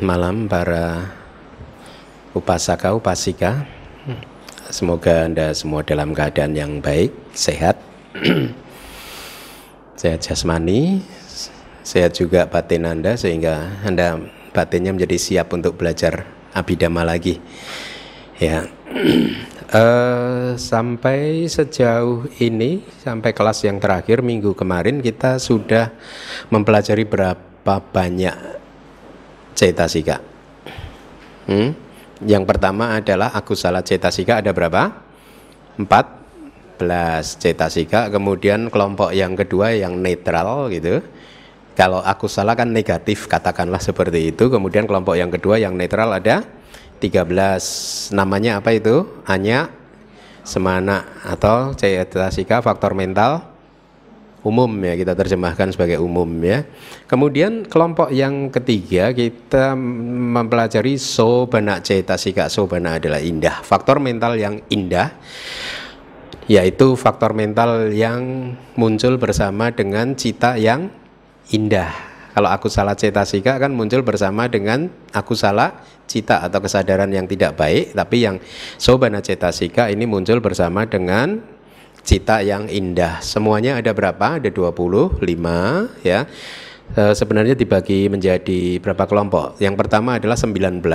malam para upasaka upasika. Semoga Anda semua dalam keadaan yang baik, sehat. sehat jasmani, sehat juga batin Anda sehingga Anda batinnya menjadi siap untuk belajar abidama lagi. Ya. Eh, sampai sejauh ini sampai kelas yang terakhir minggu kemarin kita sudah mempelajari berapa banyak cetasika? Hmm? Yang pertama adalah akusala cetasika ada berapa? 14 cetasika. Kemudian kelompok yang kedua yang netral gitu. Kalau akusala kan negatif katakanlah seperti itu. Kemudian kelompok yang kedua yang netral ada 13. Namanya apa itu? Hanya semana atau cetasika faktor mental umum ya kita terjemahkan sebagai umum ya. Kemudian kelompok yang ketiga kita mempelajari sobana cetasika. Sobana adalah indah, faktor mental yang indah yaitu faktor mental yang muncul bersama dengan cita yang indah. Kalau aku salah cetasika kan muncul bersama dengan aku salah cita atau kesadaran yang tidak baik, tapi yang sobana cetasika ini muncul bersama dengan cita yang indah. Semuanya ada berapa? Ada 25 ya. E, sebenarnya dibagi menjadi berapa kelompok? Yang pertama adalah 19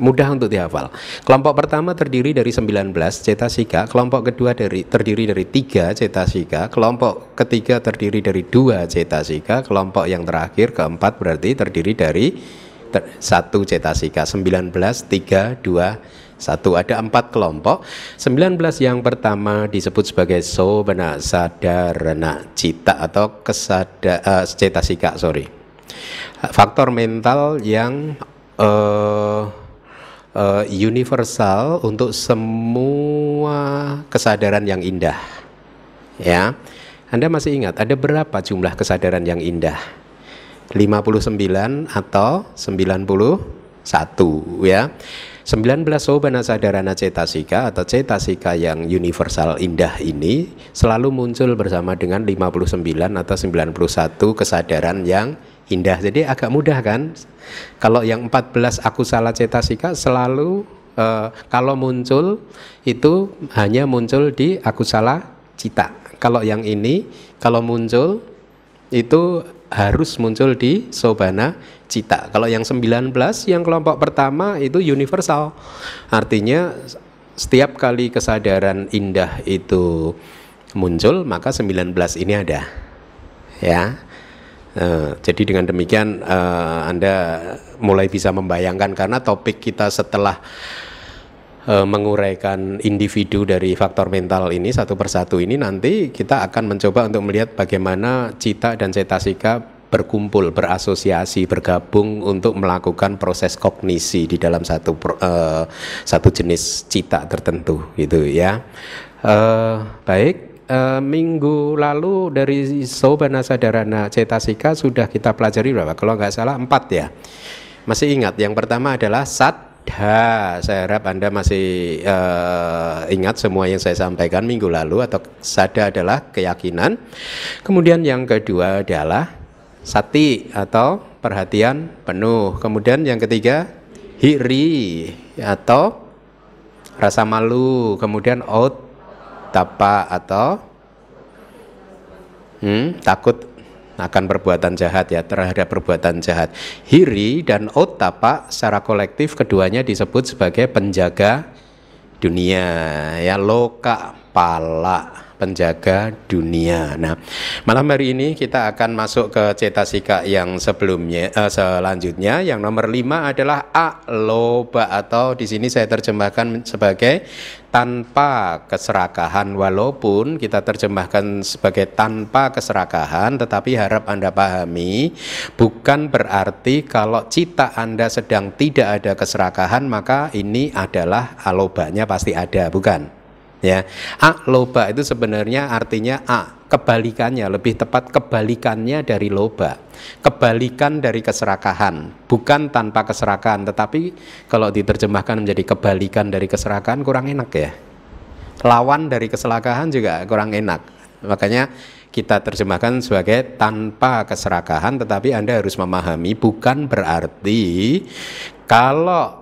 mudah untuk dihafal. Kelompok pertama terdiri dari 19 cetasika, kelompok kedua dari terdiri dari tiga cetasika, kelompok ketiga terdiri dari dua cetasika, kelompok yang terakhir keempat berarti terdiri dari ter, satu cetasika, 19 3 2 satu ada empat kelompok. 19 yang pertama disebut sebagai sobana sadarana cita atau kesada uh, cetasika sorry. Faktor mental yang uh, universal untuk semua kesadaran yang indah. Ya anda masih ingat ada berapa jumlah kesadaran yang indah? 59 atau 91 ya 19 sobana sadarana cetasika atau cetasika yang universal indah ini selalu muncul bersama dengan 59 atau 91 kesadaran yang indah. Jadi agak mudah kan? Kalau yang 14 aku salah cetasika selalu uh, kalau muncul itu hanya muncul di aku salah cita. Kalau yang ini kalau muncul itu harus muncul di sobana cita. Kalau yang 19 yang kelompok pertama itu universal. Artinya setiap kali kesadaran indah itu muncul maka 19 ini ada. Ya. Uh, jadi dengan demikian uh, Anda mulai bisa membayangkan karena topik kita setelah e, menguraikan individu dari faktor mental ini satu persatu ini nanti kita akan mencoba untuk melihat bagaimana cita dan cetasika berkumpul, berasosiasi, bergabung untuk melakukan proses kognisi di dalam satu e, satu jenis cita tertentu gitu ya. E, baik, e, minggu lalu dari Sobana Sadarana Cetasika sudah kita pelajari berapa? Kalau nggak salah empat ya. Masih ingat yang pertama adalah sat Sada, saya harap Anda masih uh, ingat semua yang saya sampaikan minggu lalu atau sada adalah keyakinan. Kemudian yang kedua adalah sati atau perhatian penuh. Kemudian yang ketiga hiri atau rasa malu. Kemudian out tapa atau hmm, takut akan perbuatan jahat ya terhadap perbuatan jahat. Hiri dan otapa secara kolektif keduanya disebut sebagai penjaga dunia ya loka pala penjaga dunia. Nah, malam hari ini kita akan masuk ke cetasika yang sebelumnya uh, selanjutnya. Yang nomor lima adalah aloba atau di sini saya terjemahkan sebagai tanpa keserakahan. Walaupun kita terjemahkan sebagai tanpa keserakahan tetapi harap Anda pahami bukan berarti kalau cita Anda sedang tidak ada keserakahan maka ini adalah alobanya pasti ada bukan ya a loba itu sebenarnya artinya a kebalikannya lebih tepat kebalikannya dari loba. Kebalikan dari keserakahan bukan tanpa keserakahan tetapi kalau diterjemahkan menjadi kebalikan dari keserakahan kurang enak ya. Lawan dari keserakahan juga kurang enak. Makanya kita terjemahkan sebagai tanpa keserakahan tetapi Anda harus memahami bukan berarti kalau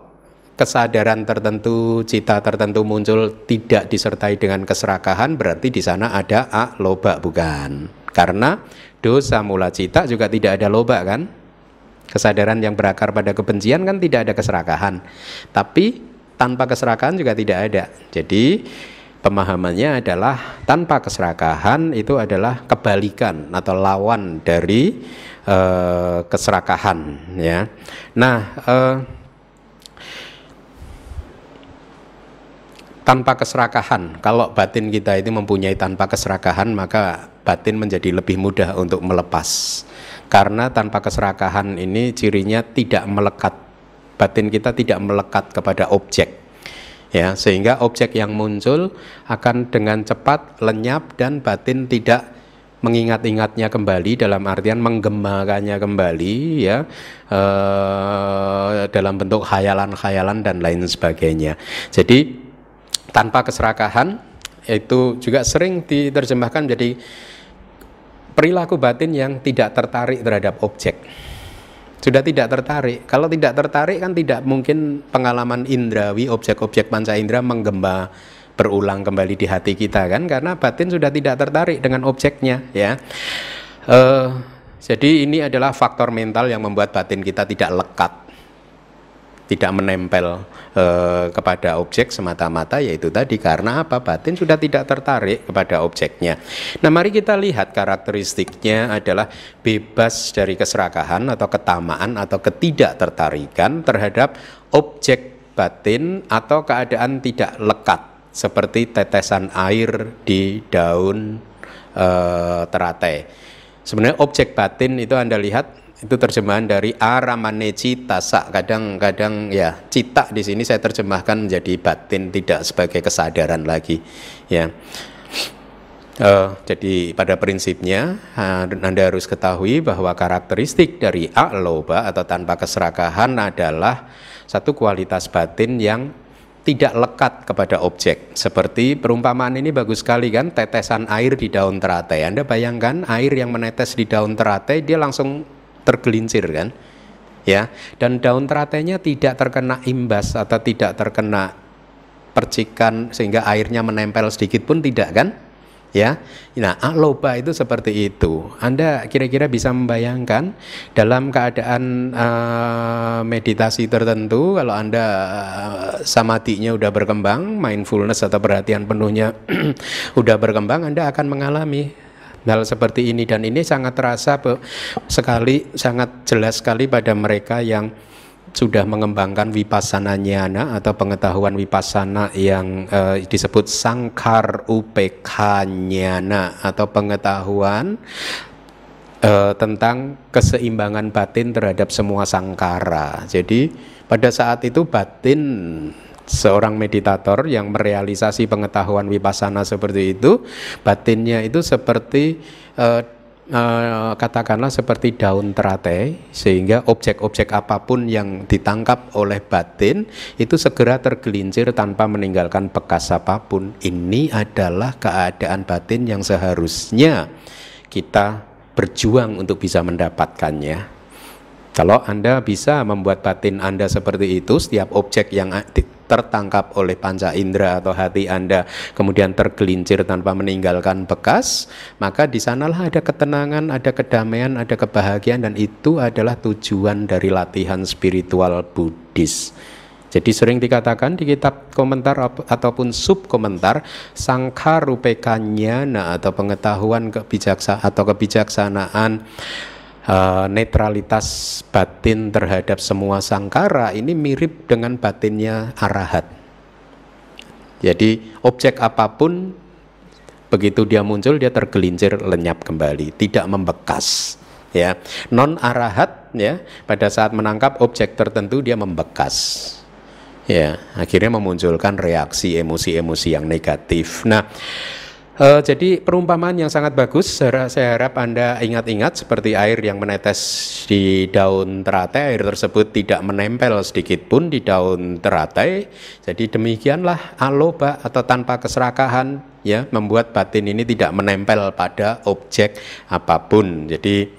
kesadaran tertentu, cita tertentu muncul tidak disertai dengan keserakahan berarti di sana ada a loba bukan. Karena dosa mula cita juga tidak ada loba kan? Kesadaran yang berakar pada kebencian kan tidak ada keserakahan. Tapi tanpa keserakahan juga tidak ada. Jadi pemahamannya adalah tanpa keserakahan itu adalah kebalikan atau lawan dari uh, keserakahan ya. Nah, uh, tanpa keserakahan. Kalau batin kita itu mempunyai tanpa keserakahan, maka batin menjadi lebih mudah untuk melepas. Karena tanpa keserakahan ini cirinya tidak melekat. Batin kita tidak melekat kepada objek. Ya, sehingga objek yang muncul akan dengan cepat lenyap dan batin tidak mengingat-ingatnya kembali dalam artian menggemakannya kembali ya eh, dalam bentuk khayalan-khayalan dan lain sebagainya. Jadi tanpa keserakahan itu juga sering diterjemahkan menjadi perilaku batin yang tidak tertarik terhadap objek. Sudah tidak tertarik. Kalau tidak tertarik kan tidak mungkin pengalaman indrawi objek-objek panca indera menggema berulang kembali di hati kita kan karena batin sudah tidak tertarik dengan objeknya ya. Uh, jadi ini adalah faktor mental yang membuat batin kita tidak lekat tidak menempel e, kepada objek semata-mata yaitu tadi karena apa batin sudah tidak tertarik kepada objeknya. Nah, mari kita lihat karakteristiknya adalah bebas dari keserakahan atau ketamaan atau ketidaktertarikan terhadap objek batin atau keadaan tidak lekat seperti tetesan air di daun e, teratai. Sebenarnya objek batin itu Anda lihat itu terjemahan dari aramane cita sak kadang-kadang ya cita di sini saya terjemahkan menjadi batin tidak sebagai kesadaran lagi ya uh, jadi pada prinsipnya uh, anda harus ketahui bahwa karakteristik dari aloba atau tanpa keserakahan adalah satu kualitas batin yang tidak lekat kepada objek. Seperti perumpamaan ini bagus sekali kan, tetesan air di daun teratai. Anda bayangkan air yang menetes di daun teratai, dia langsung tergelincir kan? Ya dan daun teratainya tidak terkena imbas atau tidak terkena percikan sehingga airnya menempel sedikit pun tidak kan? Ya nah aloba itu seperti itu. Anda kira-kira bisa membayangkan dalam keadaan uh, meditasi tertentu kalau anda uh, samadinya udah berkembang mindfulness atau perhatian penuhnya udah berkembang anda akan mengalami hal seperti ini dan ini sangat terasa sekali sangat jelas sekali pada mereka yang sudah mengembangkan vipassana nyana atau pengetahuan vipassana yang uh, disebut sangkar upekha nyana atau pengetahuan uh, tentang keseimbangan batin terhadap semua sangkara. Jadi pada saat itu batin seorang meditator yang merealisasi pengetahuan vipassana seperti itu, batinnya itu seperti uh, katakanlah seperti daun teratai sehingga objek-objek apa pun yang ditangkap oleh batin itu segera tergelincir tanpa meninggalkan bekas apa pun. Ini adalah keadaan batin yang seharusnya kita berjuang untuk bisa mendapatkannya. Kalau Anda bisa membuat batin Anda seperti itu, setiap objek yang tertangkap oleh panca indera atau hati Anda kemudian tergelincir tanpa meninggalkan bekas, maka di sanalah ada ketenangan, ada kedamaian, ada kebahagiaan dan itu adalah tujuan dari latihan spiritual Buddhis. Jadi sering dikatakan di kitab komentar ataupun sub komentar sangka rupekanya nah atau pengetahuan kebijaksanaan atau kebijaksanaan uh, netralitas batin terhadap semua sangkara ini mirip dengan batinnya arahat. Jadi objek apa pun begitu dia muncul dia tergelincir lenyap kembali, tidak membekas ya. Non arahat ya pada saat menangkap objek tertentu dia membekas ya akhirnya memunculkan reaksi emosi-emosi yang negatif. Nah, uh, jadi perumpamaan yang sangat bagus. Saya harap anda ingat-ingat seperti air yang menetes di daun teratai, air tersebut tidak menempel sedikit pun di daun teratai. Jadi demikianlah aloba atau tanpa keserakahan ya membuat batin ini tidak menempel pada objek apa pun. Jadi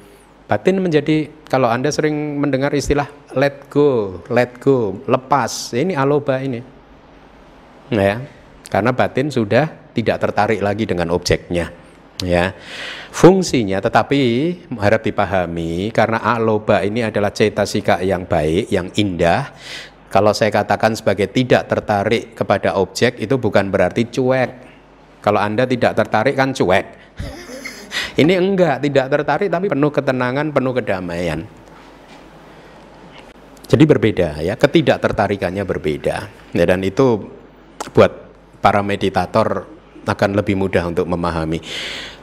Batin menjadi kalau Anda sering mendengar istilah let go, let go, lepas. Ini aloba ini. Ya. Karena batin sudah tidak tertarik lagi dengan objeknya. Ya. Fungsinya tetapi harap dipahami karena aloba ini adalah cetasika yang baik, yang indah. Kalau saya katakan sebagai tidak tertarik kepada objek itu bukan berarti cuek. Kalau Anda tidak tertarik kan cuek. Ini enggak, tidak tertarik tapi penuh ketenangan, penuh kedamaian. Jadi berbeda ya, ketidaktertarikannya berbeda. Ya, dan itu buat para meditator akan lebih mudah untuk memahami.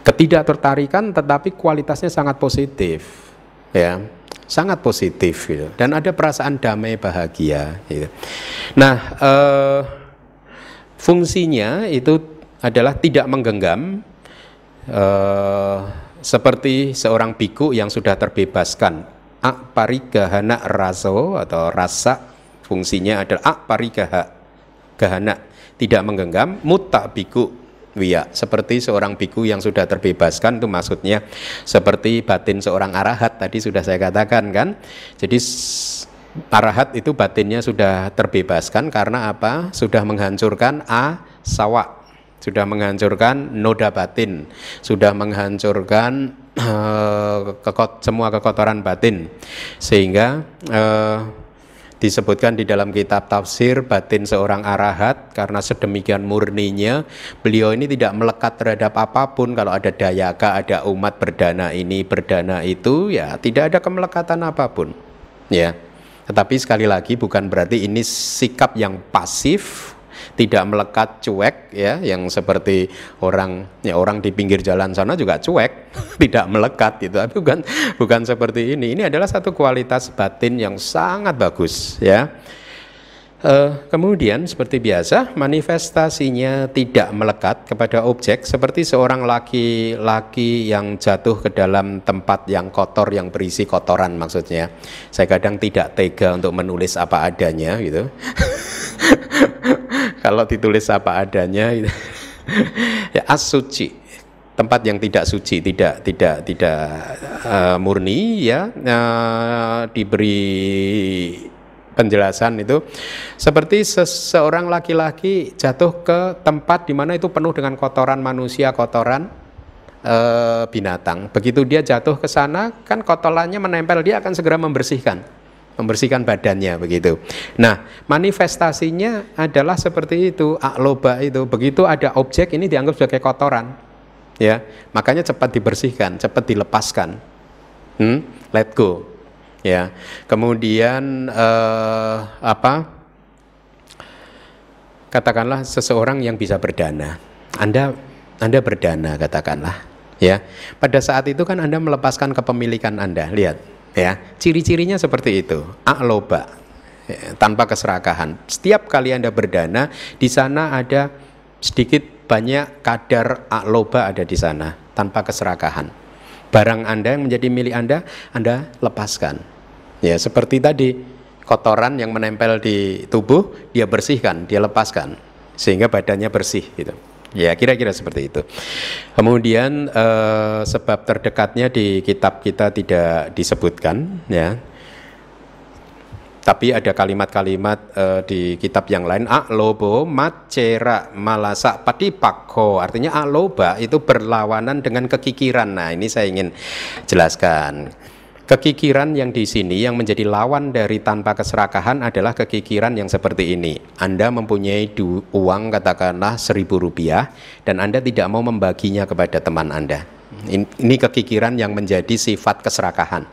Ketidaktertarikan tetapi kualitasnya sangat positif. Ya, sangat positif gitu. Dan ada perasaan damai bahagia gitu. Nah, eh, fungsinya itu adalah tidak menggenggam uh, seperti seorang biku yang sudah terbebaskan parigahana raso atau rasa fungsinya adalah parigaha gahana tidak menggenggam muta biku wia. Seperti seorang biku yang sudah terbebaskan itu maksudnya seperti batin seorang arahat tadi sudah saya katakan kan? Jadi arahat itu batinnya sudah terbebaskan karena apa? Sudah menghancurkan a sawa. Sudah menghancurkan noda batin, sudah menghancurkan uh, kekot, semua kekotoran batin, sehingga uh, disebutkan di dalam kitab tafsir batin seorang arahat karena sedemikian murninya beliau ini tidak melekat terhadap apa pun. Kalau ada dayaka ada umat berdana ini berdana itu ya tidak ada kemelekatan apa pun ya. Tetapi sekali lagi bukan berarti ini sikap yang pasif tidak melekat cuek ya yang seperti orang ya orang di pinggir jalan sana juga cuek tidak melekat gitu. Tapi bukan bukan seperti ini. Ini adalah satu kualitas batin yang sangat bagus ya Uh, kemudian seperti biasa manifestasinya tidak melekat kepada objek seperti seorang laki-laki yang jatuh ke dalam tempat yang kotor yang berisi kotoran maksudnya. Saya kadang tidak tega untuk menulis apa adanya gitu. Kalau ditulis apa adanya itu ya asuci tempat yang tidak suci, tidak tidak tidak uh, murni ya uh, diberi penjelasan itu seperti seseorang laki-laki jatuh ke tempat di mana itu penuh dengan kotoran manusia, kotoran e, binatang. Begitu dia jatuh ke sana, kan kotorannya menempel, dia akan segera membersihkan membersihkan badannya begitu. Nah, manifestasinya adalah seperti itu, akloba itu. Begitu ada objek ini dianggap sebagai kotoran. Ya, makanya cepat dibersihkan, cepat dilepaskan. Hmm? Let go. Ya. Kemudian eh, apa? Katakanlah seseorang yang bisa berdana. Anda Anda berdana katakanlah, ya. Pada saat itu kan Anda melepaskan kepemilikan Anda. Lihat, ya ciri-cirinya seperti itu akloba ya, tanpa keserakahan setiap kali anda berdana di sana ada sedikit banyak kadar akloba ada di sana tanpa keserakahan barang anda yang menjadi milik anda anda lepaskan ya seperti tadi kotoran yang menempel di tubuh dia bersihkan dia lepaskan sehingga badannya bersih gitu Ya, kira-kira seperti itu. Kemudian eh, sebab terdekatnya di kitab kita tidak disebutkan, ya. Tapi ada kalimat-kalimat eh, di kitab yang lain, aklobo macera malasa patipakho. Artinya akloba itu berlawanan dengan kekikiran. Nah, ini saya ingin jelaskan. Kekikiran yang di sini yang menjadi lawan dari tanpa keserakahan adalah kekikiran yang seperti ini. Anda mempunyai uang katakanlah seribu rupiah dan Anda tidak mau membaginya kepada teman Anda. Ini kekikiran yang menjadi sifat keserakahan.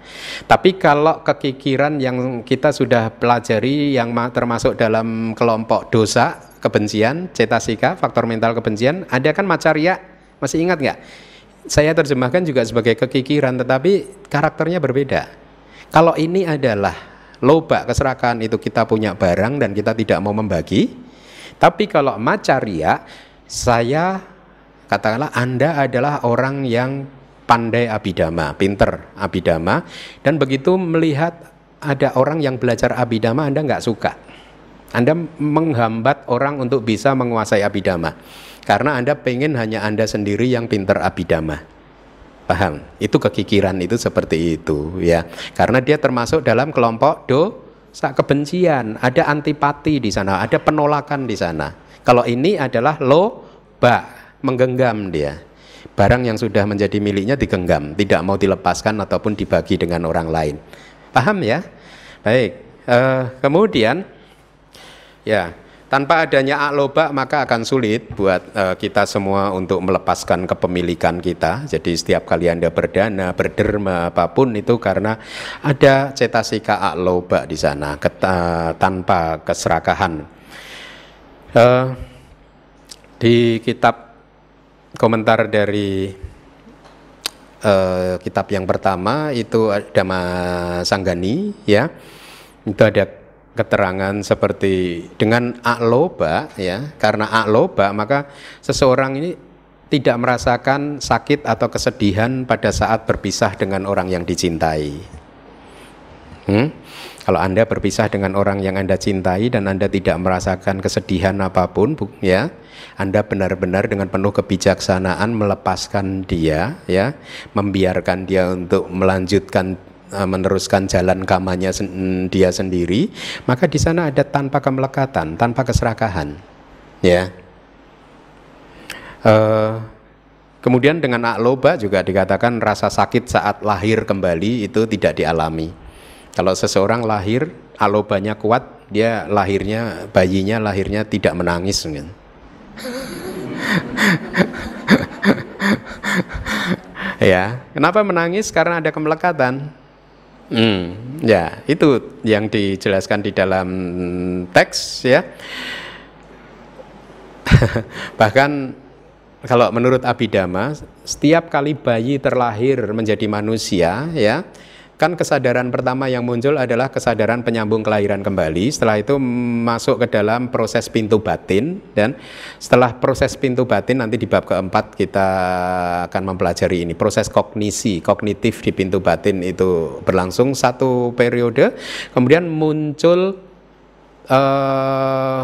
Tapi kalau kekikiran yang kita sudah pelajari yang termasuk dalam kelompok dosa, kebencian, cetasika, faktor mental kebencian, ada kan macaria, masih ingat nggak? Saya terjemahkan juga sebagai kekikiran tetapi karakternya berbeda. Kalau ini adalah loba keserakahan itu kita punya barang dan kita tidak mau membagi. Tapi kalau macaria saya katakanlah Anda adalah orang yang pandai abidama, pinter abidama dan begitu melihat ada orang yang belajar abidama Anda nggak suka. Anda menghambat orang untuk bisa menguasai abidama. Karena Anda pengen hanya Anda sendiri yang pinter abidama. Paham? Itu kekikiran itu seperti itu ya. Karena dia termasuk dalam kelompok dosa kebencian, ada antipati di sana, ada penolakan di sana. Kalau ini adalah loba, menggenggam dia. Barang yang sudah menjadi miliknya digenggam, tidak mau dilepaskan ataupun dibagi dengan orang lain. Paham ya? Baik. Uh, kemudian ya tanpa adanya akloba maka akan sulit buat uh, kita semua untuk melepaskan kepemilikan kita. Jadi setiap kali Anda berdana, berderma apa pun itu karena ada cetasika akloba di sana keta, tanpa keserakahan. Uh, di kitab komentar dari uh, kitab yang pertama itu Dhamma Sanggani ya. Itu ada keterangan seperti dengan akloba ya karena akloba maka seseorang ini tidak merasakan sakit atau kesedihan pada saat berpisah dengan orang yang dicintai. Hmm? Kalau Anda berpisah dengan orang yang Anda cintai dan Anda tidak merasakan kesedihan apa pun, ya, Anda benar-benar dengan penuh kebijaksanaan melepaskan dia, ya, membiarkan dia untuk melanjutkan meneruskan jalan kamanya sen dia sendiri, maka di sana ada tanpa kemelekatan, tanpa keserakahan. Ya. Uh, kemudian dengan akloba juga dikatakan rasa sakit saat lahir kembali itu tidak dialami. Kalau seseorang lahir alobanya kuat, dia lahirnya bayinya lahirnya tidak menangis. ya, kenapa menangis? Karena ada kemelekatan. Hmm, ya, itu yang dijelaskan di dalam teks ya. Bahkan kalau menurut Abhidhamma, setiap kali bayi terlahir menjadi manusia ya, kan kesadaran pertama yang muncul adalah kesadaran penyambung kelahiran kembali. Setelah itu masuk ke dalam proses pintu batin dan setelah proses pintu batin nanti di bab keempat kita akan mempelajari ini. Proses kognisi kognitif di pintu batin itu berlangsung satu periode. Kemudian muncul uh,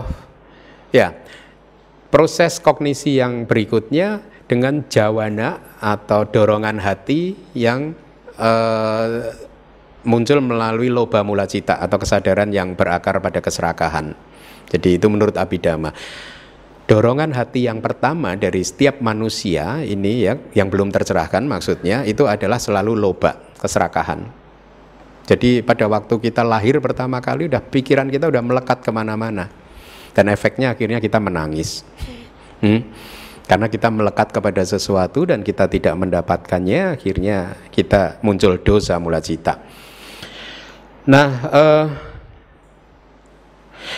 ya proses kognisi yang berikutnya dengan jawana atau dorongan hati yang uh, muncul melalui loba mula cita atau kesadaran yang berakar pada keserakahan. Jadi itu menurut Abhidhamma. Dorongan hati yang pertama dari setiap manusia ini ya yang belum tercerahkan maksudnya itu adalah selalu loba, keserakahan. Jadi pada waktu kita lahir pertama kali udah pikiran kita udah melekat ke mana-mana dan efeknya akhirnya kita menangis. Hmm? Karena kita melekat kepada sesuatu dan kita tidak mendapatkannya, akhirnya kita muncul dosa mula cita. Nah, uh,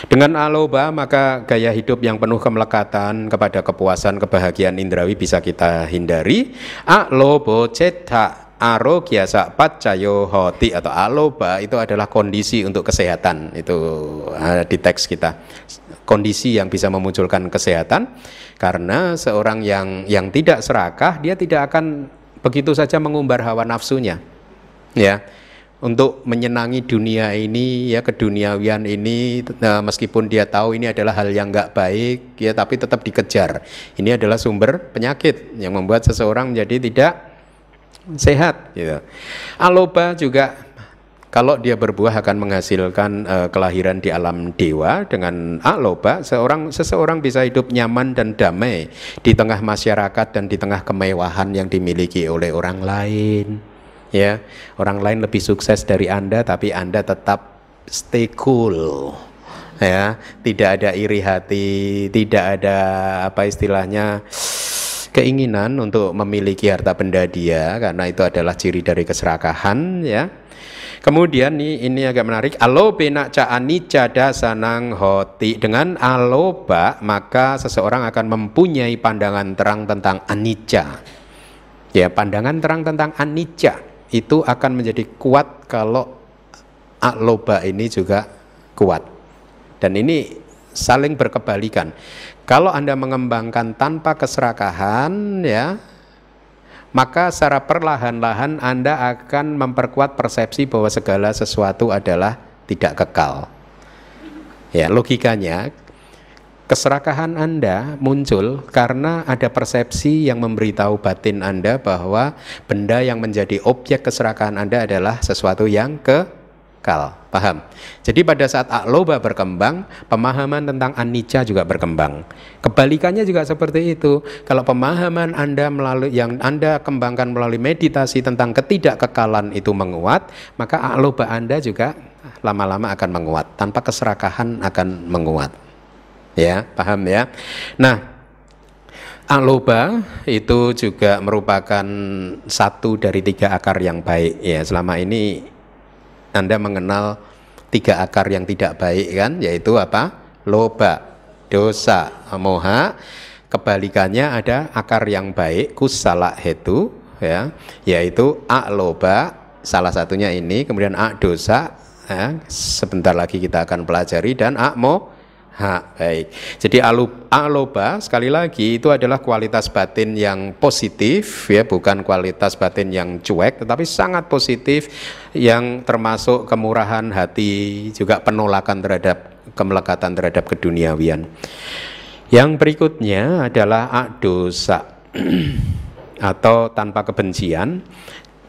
dengan aloba maka gaya hidup yang penuh kemelekatan kepada kepuasan kebahagiaan indrawi bisa kita hindari. Alobo ceta arogyasa pacayo hoti atau aloba itu adalah kondisi untuk kesehatan. Itu uh, di teks kita. Kondisi yang bisa memunculkan kesehatan. Karena seorang yang yang tidak serakah dia tidak akan begitu saja mengumbar hawa nafsunya. Ya untuk menyenangi dunia ini ya keduniawian ini nah, meskipun dia tahu ini adalah hal yang nggak baik ya tapi tetap dikejar. Ini adalah sumber penyakit yang membuat seseorang menjadi tidak sehat gitu. Aloba juga kalau dia berbuah akan menghasilkan uh, kelahiran di alam dewa. Dengan aloba seorang seseorang bisa hidup nyaman dan damai di tengah masyarakat dan di tengah kemewahan yang dimiliki oleh orang lain ya orang lain lebih sukses dari anda tapi anda tetap stay cool ya tidak ada iri hati tidak ada apa istilahnya keinginan untuk memiliki harta benda dia karena itu adalah ciri dari keserakahan ya Kemudian nih ini agak menarik. Alobe nak ca anicca dasanang hoti. Dengan aloba maka seseorang akan mempunyai pandangan terang tentang anicca. Ya, pandangan terang tentang anicca itu akan menjadi kuat kalau aloba ini juga kuat. Dan ini saling berkebalikan. Kalau Anda mengembangkan tanpa keserakahan ya, maka secara perlahan-lahan Anda akan memperkuat persepsi bahwa segala sesuatu adalah tidak kekal. Ya, logikanya keserakahan Anda muncul karena ada persepsi yang memberitahu batin Anda bahwa benda yang menjadi objek keserakahan Anda adalah sesuatu yang ke kal. Paham? Jadi pada saat akloba berkembang, pemahaman tentang anicca juga berkembang. Kebalikannya juga seperti itu. Kalau pemahaman Anda melalui yang Anda kembangkan melalui meditasi tentang ketidakkekalan itu menguat, maka akloba Anda juga lama-lama akan menguat. Tanpa keserakahan akan menguat. Ya, paham ya? Nah, Aloba itu juga merupakan satu dari tiga akar yang baik ya selama ini anda mengenal tiga akar yang tidak baik kan, yaitu apa? Loba, dosa, moha. Kebalikannya ada akar yang baik, kusala hetu, ya, yaitu a salah satunya ini, kemudian a dosa, ya, sebentar lagi kita akan pelajari dan a mo Ha, baik. Jadi aloba sekali lagi itu adalah kualitas batin yang positif ya, bukan kualitas batin yang cuek, tetapi sangat positif yang termasuk kemurahan hati, juga penolakan terhadap kemelekatan terhadap keduniawian. Yang berikutnya adalah dosa atau tanpa kebencian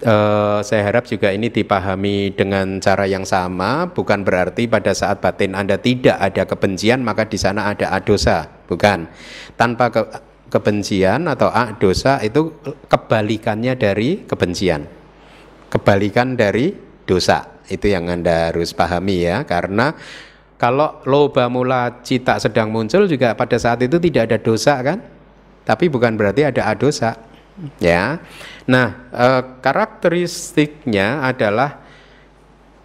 uh, saya harap juga ini dipahami dengan cara yang sama, bukan berarti pada saat batin Anda tidak ada kebencian maka di sana ada adosa, bukan. Tanpa ke, kebencian atau dosa itu kebalikannya dari kebencian. Kebalikan dari dosa. Itu yang Anda harus pahami ya, karena kalau loba mula cita sedang muncul juga pada saat itu tidak ada dosa kan? Tapi bukan berarti ada adosa ya. Nah, e, karakteristiknya adalah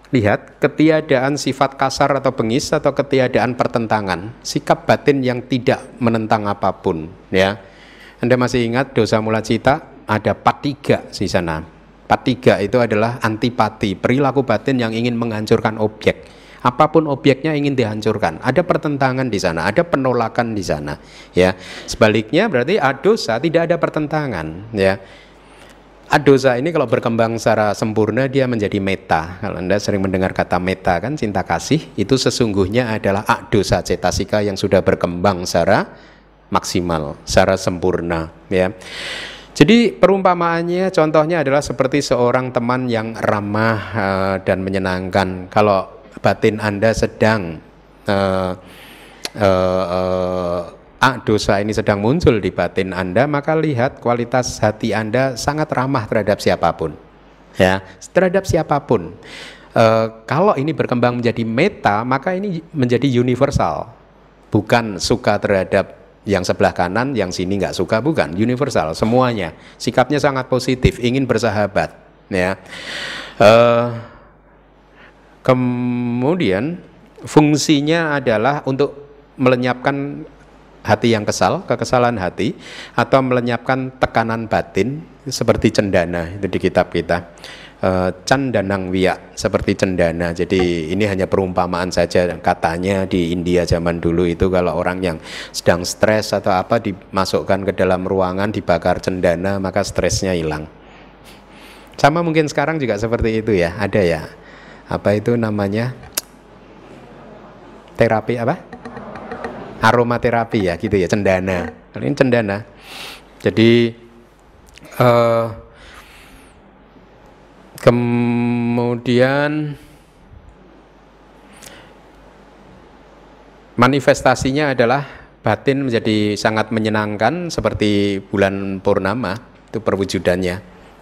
lihat ketiadaan sifat kasar atau bengis atau ketiadaan pertentangan, sikap batin yang tidak menentang apa pun, ya. Anda masih ingat dosa mula cita ada patiga di sana. Patiga itu adalah antipati, perilaku batin yang ingin menghancurkan objek apa pun objeknya ingin dihancurkan. Ada pertentangan di sana, ada penolakan di sana. Ya, sebaliknya berarti adosa tidak ada pertentangan. Ya, adosa ini kalau berkembang secara sempurna dia menjadi meta. Kalau anda sering mendengar kata meta kan cinta kasih itu sesungguhnya adalah adosa cetasika yang sudah berkembang secara maksimal, secara sempurna. Ya. Jadi perumpamaannya contohnya adalah seperti seorang teman yang ramah uh, dan menyenangkan. Kalau batin Anda sedang uh, uh, uh, dosa ini sedang muncul di batin Anda, maka lihat kualitas hati Anda sangat ramah terhadap siapa pun. Ya, terhadap siapa pun. Uh, kalau ini berkembang menjadi meta, maka ini menjadi universal. Bukan suka terhadap yang sebelah kanan, yang sini nggak suka, bukan universal. Semuanya sikapnya sangat positif, ingin bersahabat. Ya. Uh, Kemudian fungsinya adalah untuk melenyapkan hati yang kesal, kekesalan hati atau melenyapkan tekanan batin seperti cendana itu di kitab kita. E, candanang wia seperti cendana. Jadi ini hanya perumpamaan saja katanya di India zaman dulu itu kalau orang yang sedang stres atau apa dimasukkan ke dalam ruangan dibakar cendana maka stresnya hilang. Sama mungkin sekarang juga seperti itu ya, ada ya apa itu namanya? Terapi apa? Aromaterapi ya gitu ya cendana. Ini cendana. Jadi uh, kemudian manifestasinya adalah batin menjadi sangat menyenangkan seperti bulan purnama itu perwujudannya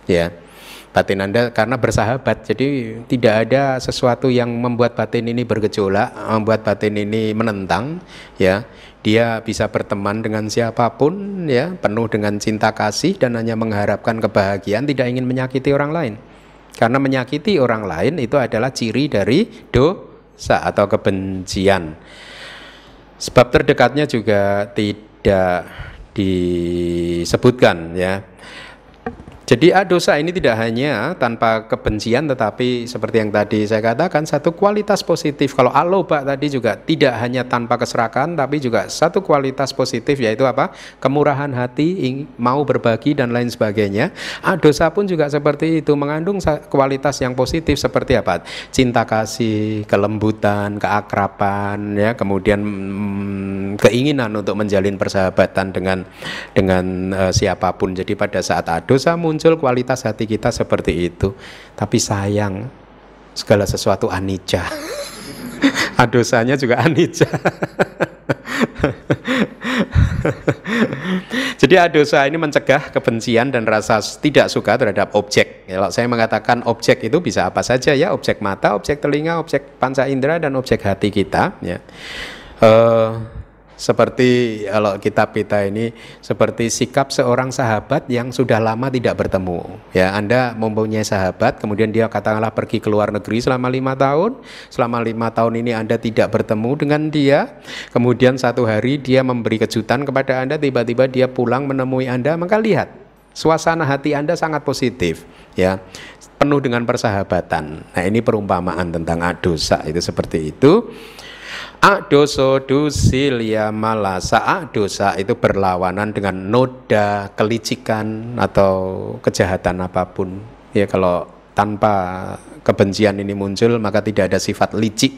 ya batin Anda karena bersahabat. Jadi tidak ada sesuatu yang membuat batin ini bergejolak, membuat batin ini menentang, ya. Dia bisa berteman dengan siapa pun, ya, penuh dengan cinta kasih dan hanya mengharapkan kebahagiaan, tidak ingin menyakiti orang lain. Karena menyakiti orang lain itu adalah ciri dari dosa atau kebencian. Sebab terdekatnya juga tidak disebutkan ya jadi ah, dosa ini tidak hanya tanpa kebencian tetapi seperti yang tadi saya katakan satu kualitas positif. Kalau aloba tadi juga tidak hanya tanpa keserakan tapi juga satu kualitas positif yaitu apa? Kemurahan hati, mau berbagi dan lain sebagainya. Ah, dosa pun juga seperti itu mengandung kualitas yang positif seperti apa? Cinta kasih, kelembutan, keakraban ya, kemudian hmm, keinginan untuk menjalin persahabatan dengan dengan uh, siapa pun. Jadi pada saat ah, dosa muncul kualitas hati kita seperti itu. Tapi sayang, segala sesuatu anicca. Adosanya juga anicca. Jadi adosa ini mencegah kebencian dan rasa tidak suka terhadap objek. Kalau saya mengatakan objek itu bisa apa saja ya, objek mata, objek telinga, objek panca indera dan objek hati kita. Ya. Uh, seperti kalau kitab kita ini seperti sikap seorang sahabat yang sudah lama tidak bertemu. Ya, Anda mempunyai sahabat, kemudian dia katakanlah pergi ke luar negeri selama lima tahun. Selama lima tahun ini Anda tidak bertemu dengan dia. Kemudian satu hari dia memberi kejutan kepada Anda, tiba-tiba dia pulang menemui Anda. Maka lihat, suasana hati Anda sangat positif. Ya, penuh dengan persahabatan. Nah ini perumpamaan tentang adosa itu seperti itu. Adoso dusil ya malasa dosa itu berlawanan dengan noda kelicikan atau kejahatan apa pun. Ya kalau tanpa kebencian ini muncul maka tidak ada sifat licik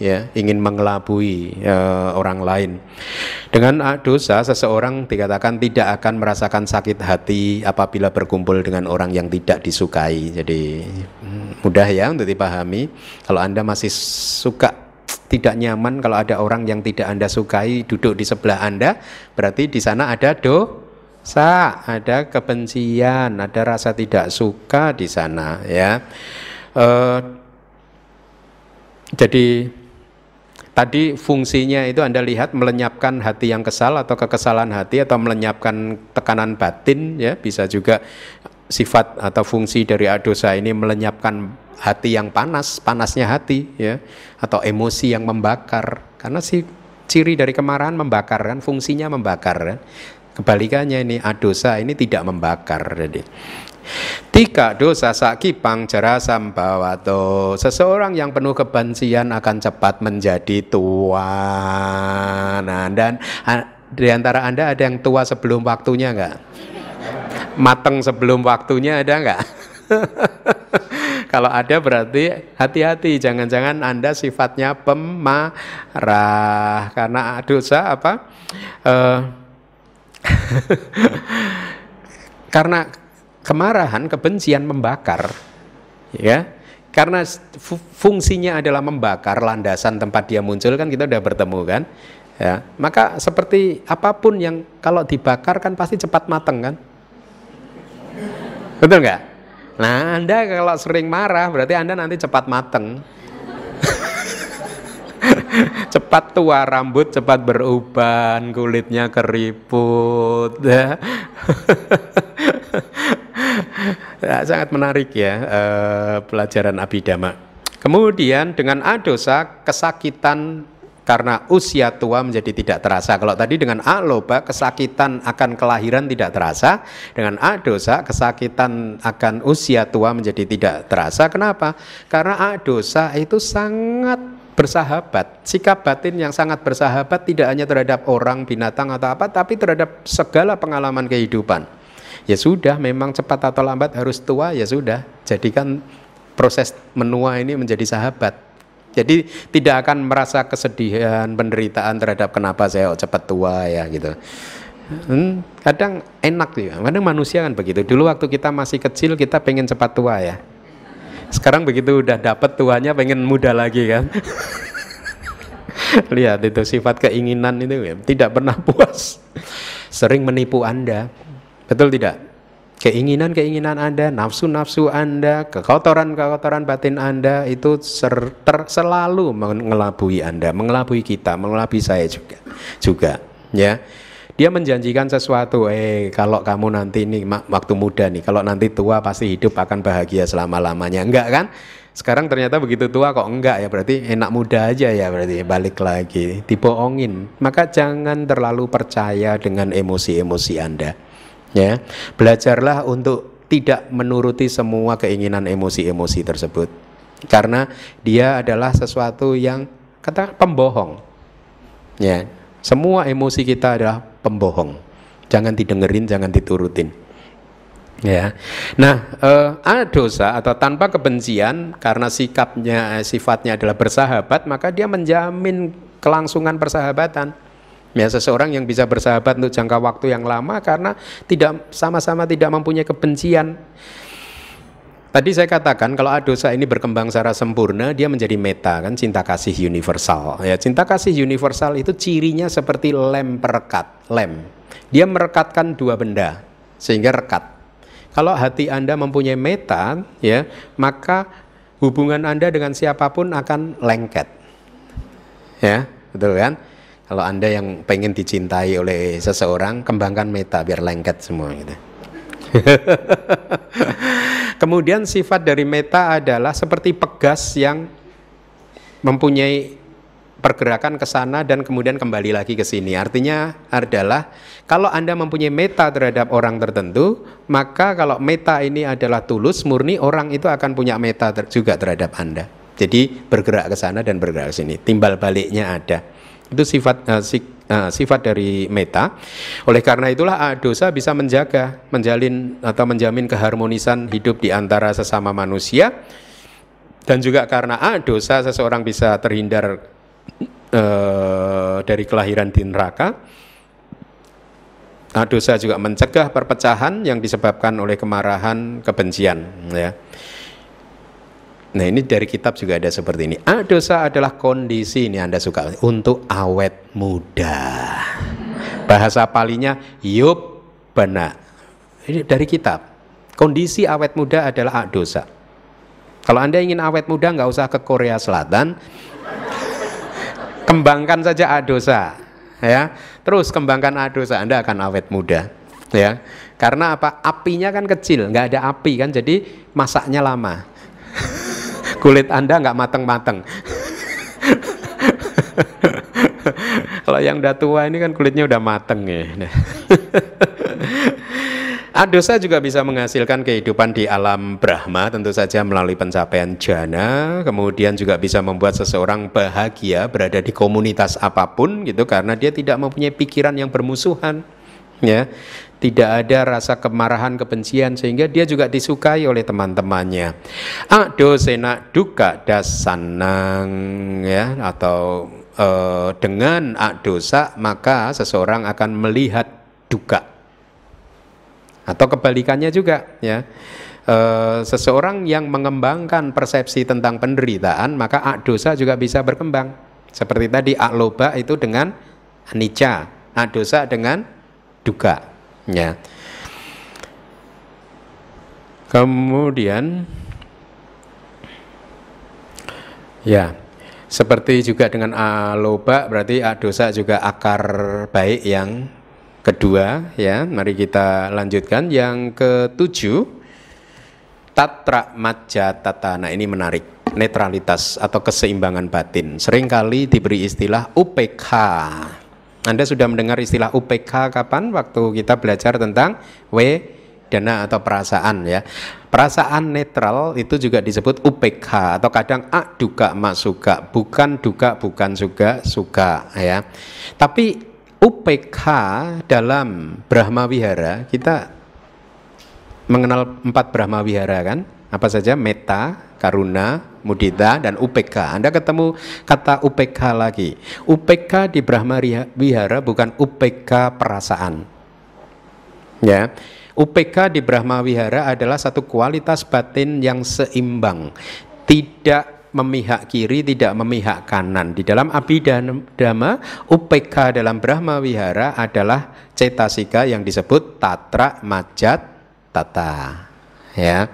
ya ingin mengelabui uh, orang lain. Dengan dosa seseorang dikatakan tidak akan merasakan sakit hati apabila berkumpul dengan orang yang tidak disukai. Jadi hmm, mudah ya untuk dipahami. Kalau Anda masih suka tidak nyaman kalau ada orang yang tidak Anda sukai duduk di sebelah Anda, berarti di sana ada dosa, ada kebencian, ada rasa tidak suka di sana ya. Uh, jadi tadi fungsinya itu Anda lihat melenyapkan hati yang kesal atau kekesalan hati atau melenyapkan tekanan batin ya, bisa juga sifat atau fungsi dari adosa ini melenyapkan hati yang panas, panasnya hati ya, atau emosi yang membakar. Karena si ciri dari kemarahan membakar kan, fungsinya membakar kan. Kebalikannya ini adosa ini tidak membakar. Jadi Tiga dosa sakipang jara sambawato Seseorang yang penuh kebencian akan cepat menjadi tua Nah dan di antara anda ada yang tua sebelum waktunya enggak? Mateng sebelum waktunya ada enggak? Kalau ada berarti hati-hati, jangan-jangan Anda sifatnya pemarah karena dosa apa? Uh, karena kemarahan, kebencian membakar, ya. Karena fungsinya adalah membakar landasan tempat dia muncul kan kita udah bertemu kan, ya. Maka seperti apa pun yang kalau dibakar kan pasti cepat mateng kan, betul nggak? Nah, Anda kalau sering marah berarti Anda nanti cepat mateng. cepat tua rambut, cepat beruban, kulitnya keriput. ya, sangat menarik ya uh, pelajaran abidama. Kemudian dengan adosa kesakitan karena usia tua menjadi tidak terasa. Kalau tadi dengan A loba kesakitan akan kelahiran tidak terasa, dengan A dosa kesakitan akan usia tua menjadi tidak terasa. Kenapa? Karena A dosa itu sangat bersahabat. Sikap batin yang sangat bersahabat tidak hanya terhadap orang, binatang atau apa, tapi terhadap segala pengalaman kehidupan. Ya sudah, memang cepat atau lambat harus tua, ya sudah. Jadikan proses menua ini menjadi sahabat jadi tidak akan merasa kesedihan, penderitaan terhadap kenapa saya cepat tua ya gitu. Hmm, kadang enak ya, kadang manusia kan begitu. Dulu waktu kita masih kecil kita pengen cepat tua ya. Sekarang begitu udah dapet tuanya pengen muda lagi kan. Lihat itu sifat keinginan itu ya, tidak pernah puas. Sering menipu Anda. Betul tidak? Keinginan-keinginan Anda, nafsu-nafsu Anda, kekotoran-kekotoran batin Anda itu selalu mengelabui Anda, mengelabui kita, mengelabui saya juga. Juga, ya. Dia menjanjikan sesuatu, eh kalau kamu nanti ini waktu muda nih, kalau nanti tua pasti hidup akan bahagia selama-lamanya. Enggak kan? Sekarang ternyata begitu tua kok enggak ya, berarti enak muda aja ya berarti balik lagi, dibohongin. Maka jangan terlalu percaya dengan emosi-emosi Anda. Ya. Belajarlah untuk tidak menuruti semua keinginan emosi-emosi tersebut. Karena dia adalah sesuatu yang kata pembohong. Ya, semua emosi kita adalah pembohong. Jangan didengerin, jangan diturutin. Ya. Nah, eh, dosa atau tanpa kebencian karena sikapnya sifatnya adalah bersahabat, maka dia menjamin kelangsungan persahabatan. Ya, seseorang yang bisa bersahabat untuk jangka waktu yang lama karena tidak sama-sama tidak mempunyai kebencian. Tadi saya katakan kalau dosa ini berkembang secara sempurna dia menjadi meta kan cinta kasih universal. Ya, cinta kasih universal itu cirinya seperti lem perekat, lem. Dia merekatkan dua benda sehingga rekat. Kalau hati Anda mempunyai meta, ya, maka hubungan Anda dengan siapa pun akan lengket. Ya, betul kan? Kalau Anda yang pengen dicintai oleh seseorang, kembangkan meta biar lengket semua gitu. Kemudian sifat dari meta adalah seperti pegas yang mempunyai pergerakan ke sana dan kemudian kembali lagi ke sini. Artinya adalah kalau Anda mempunyai meta terhadap orang tertentu, maka kalau meta ini adalah tulus, murni, orang itu akan punya meta ter juga terhadap Anda. Jadi bergerak ke sana dan bergerak ke sini. Timbal baliknya ada. Itu sifat uh, si, uh, sifat dari meta. Oleh karena itulah uh, dosa bisa menjaga, menjalin atau menjamin keharmonisan hidup di antara sesama manusia. Dan juga karena ah, dosa seseorang bisa terhindar uh, dari kelahiran di neraka. Nah, dosa juga mencegah perpecahan yang disebabkan oleh kemarahan, kebencian. Ya. Nah ini dari kitab juga ada seperti ini. Ah, dosa adalah kondisi ini Anda suka untuk awet muda. Bahasa palinya yup benar. Ini dari kitab. Kondisi awet muda adalah ah, dosa. Kalau Anda ingin awet muda nggak usah ke Korea Selatan, kembangkan saja adosa ya terus kembangkan adosa Anda akan awet muda ya karena apa apinya kan kecil nggak ada api kan jadi masaknya lama kulit Anda nggak mateng-mateng. Kalau yang udah tua ini kan kulitnya udah mateng ya. Dosa juga bisa menghasilkan kehidupan di alam Brahma tentu saja melalui pencapaian jana, kemudian juga bisa membuat seseorang bahagia berada di komunitas apa pun gitu karena dia tidak mempunyai pikiran yang bermusuhan ya. Tidak ada rasa kemarahan, kebencian sehingga dia juga disukai oleh teman-temannya. Adosena duka dasanang ya atau eh, dengan dosa maka seseorang akan melihat duka. Atau kebalikannya juga ya. E, seseorang yang mengembangkan persepsi tentang penderitaan maka ak dosa juga bisa berkembang. Seperti tadi ak loba itu dengan anicca dosa dengan duka ya. Kemudian ya seperti juga dengan aloba berarti dosa juga akar baik yang kedua ya. Mari kita lanjutkan. Yang ketujuh tatra tata. Nah ini menarik. Netralitas atau keseimbangan batin. Seringkali diberi istilah UPK Anda sudah mendengar istilah UPK kapan? Waktu kita belajar tentang W dana atau perasaan ya. Perasaan netral itu juga disebut UPK atau kadang A duka mak suka bukan duka bukan juga suka ya. Tapi UPK dalam Brahma Wihara kita mengenal empat Brahma Wihara kan? Apa saja? Meta karuna mudita dan UPK Anda ketemu kata UPK lagi. UPK di Brahma Wihara bukan UPK perasaan. Ya. UPK di Brahma Wihara adalah satu kualitas batin yang seimbang. Tidak memihak kiri, tidak memihak kanan. Di dalam Abhidhamma, UPK dalam Brahma Wihara adalah cetasika yang disebut tatra majat tata. Ya.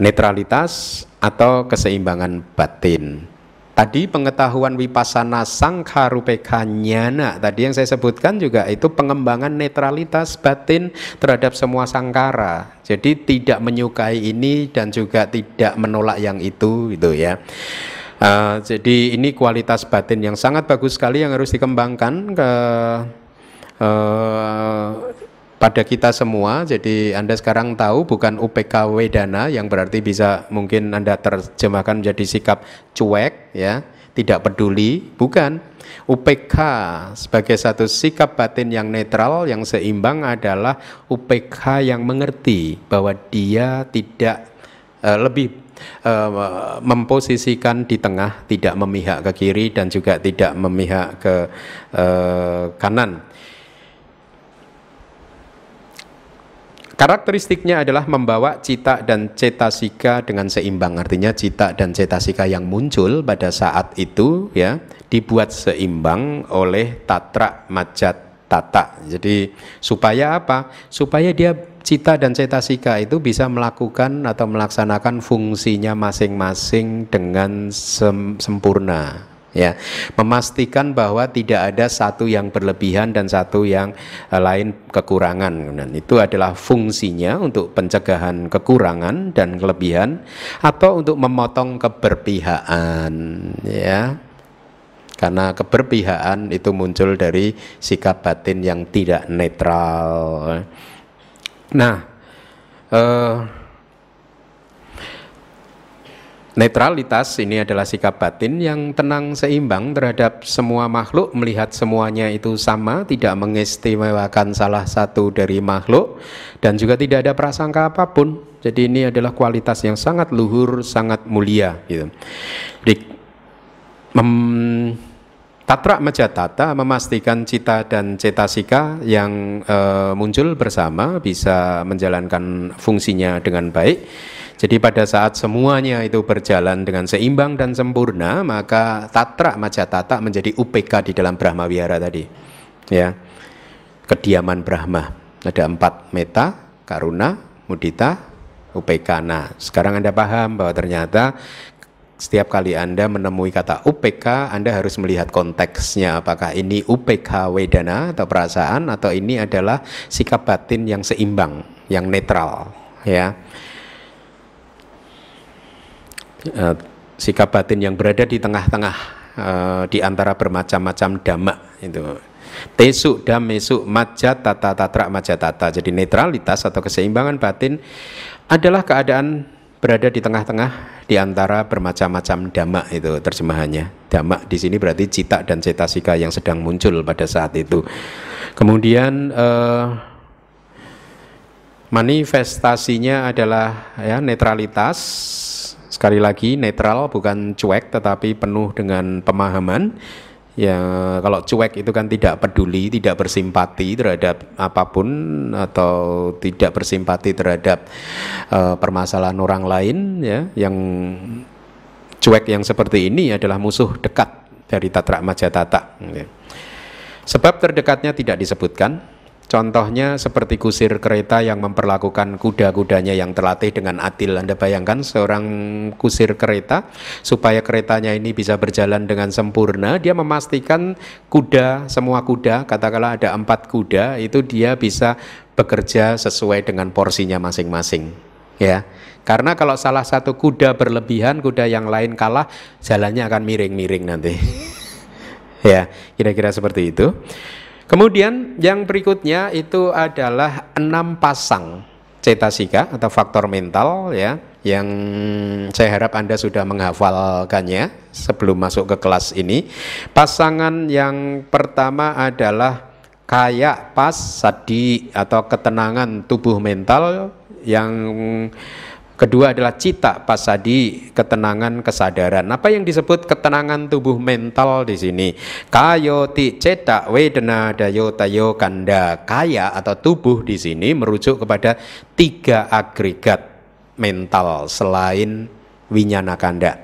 Netralitas atau keseimbangan batin. Tadi pengetahuan wipasana sangkarupeka nyana Tadi yang saya sebutkan juga itu pengembangan netralitas batin terhadap semua sangkara. Jadi tidak menyukai ini dan juga tidak menolak yang itu gitu ya. Uh, Jadi ini kualitas batin yang sangat bagus sekali yang harus dikembangkan ke uh, pada kita semua. Jadi Anda sekarang tahu bukan UPK Wedana yang berarti bisa mungkin Anda terjemahkan menjadi sikap cuek ya, tidak peduli, bukan. UPK sebagai satu sikap batin yang netral, yang seimbang adalah UPK yang mengerti bahwa dia tidak uh, lebih uh, memposisikan di tengah, tidak memihak ke kiri dan juga tidak memihak ke uh, kanan Karakteristiknya adalah membawa cita dan cetasika dengan seimbang. Artinya cita dan cetasika yang muncul pada saat itu ya dibuat seimbang oleh tatra majat tata. Jadi supaya apa? Supaya dia cita dan cetasika itu bisa melakukan atau melaksanakan fungsinya masing-masing dengan sem sempurna ya. Memastikan bahwa tidak ada satu yang berlebihan dan satu yang uh, lain kekurangan. Dan itu adalah fungsinya untuk pencegahan kekurangan dan kelebihan atau untuk memotong keberpihakan ya. Karena keberpihakan itu muncul dari sikap batin yang tidak netral. Nah uh, Netralitas ini adalah sikap batin yang tenang seimbang terhadap semua makhluk, melihat semuanya itu sama, tidak mengistimewakan salah satu dari makhluk, dan juga tidak ada prasangka apa pun. Jadi ini adalah kualitas yang sangat luhur, sangat mulia. Gitu. Jadi, mem, Tatra Majatata memastikan cita dan cetasika yang e, muncul bersama bisa menjalankan fungsinya dengan baik jadi pada saat semuanya itu berjalan dengan seimbang dan sempurna, maka tatra majatata menjadi UPK di dalam Brahma Wihara tadi. Ya. Kediaman Brahma. Ada empat meta, karuna, mudita, UPK. Nah, sekarang Anda paham bahwa ternyata setiap kali Anda menemui kata UPK, Anda harus melihat konteksnya. Apakah ini UPK Wedana atau perasaan atau ini adalah sikap batin yang seimbang, yang netral, ya. Eh, sikap batin yang berada di tengah-tengah uh, di antara bermacam-macam dhamma itu. Tesu damesu majat tata tatra majatata. Jadi netralitas atau keseimbangan batin adalah keadaan berada di tengah-tengah di antara bermacam-macam dhamma itu terjemahannya. Dhamma di sini berarti cita dan cetasika yang sedang muncul pada saat itu. Kemudian uh, manifestasinya adalah ya netralitas sekali lagi netral bukan cuek tetapi penuh dengan pemahaman. Ya kalau cuek itu kan tidak peduli tidak bersimpati terhadap apa pun atau tidak bersimpati terhadap uh, permasalahan orang lain ya. Yang cuek yang seperti ini adalah musuh dekat dari tatra majatata ya. sebab terdekatnya tidak disebutkan Contohnya seperti kusir kereta yang memperlakukan kuda-kudanya yang terlatih dengan adil. Anda bayangkan seorang kusir kereta supaya keretanya ini bisa berjalan dengan sempurna, dia memastikan kuda, semua kuda, katakanlah ada empat kuda, itu dia bisa bekerja sesuai dengan porsinya masing-masing. Ya, karena kalau salah satu kuda berlebihan, kuda yang lain kalah, jalannya akan miring-miring nanti. ya, kira-kira seperti itu. Kemudian yang berikutnya itu adalah enam pasang cetasika atau faktor mental ya yang saya harap Anda sudah menghafalkannya sebelum masuk ke kelas ini. Pasangan yang pertama adalah kaya pas sadi atau ketenangan tubuh mental yang Kedua adalah cita pasadi, ketenangan kesadaran. Apa yang disebut ketenangan tubuh mental di sini? Kayoti cetak wedena dayo tayo kanda. Kaya atau tubuh di sini merujuk kepada tiga agregat mental selain winyana kanda.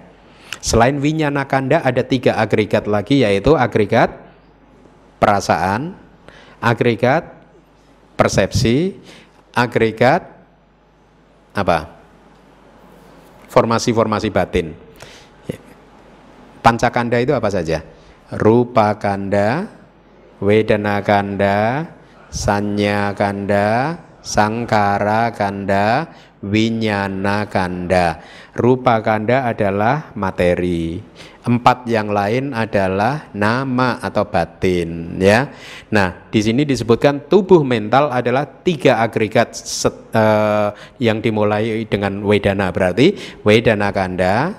Selain winyana kanda ada tiga agregat lagi yaitu agregat perasaan, agregat persepsi, agregat apa? Formasi-formasi batin. Pancakanda itu apa saja? Rupa kanda, wedana kanda, sanya kanda, sangkara kanda, winyana kanda. Rupa kanda adalah materi. Empat yang lain adalah nama atau batin, ya. Nah, di sini disebutkan tubuh mental adalah tiga agregat set, uh, yang dimulai dengan wedana berarti wedana kanda,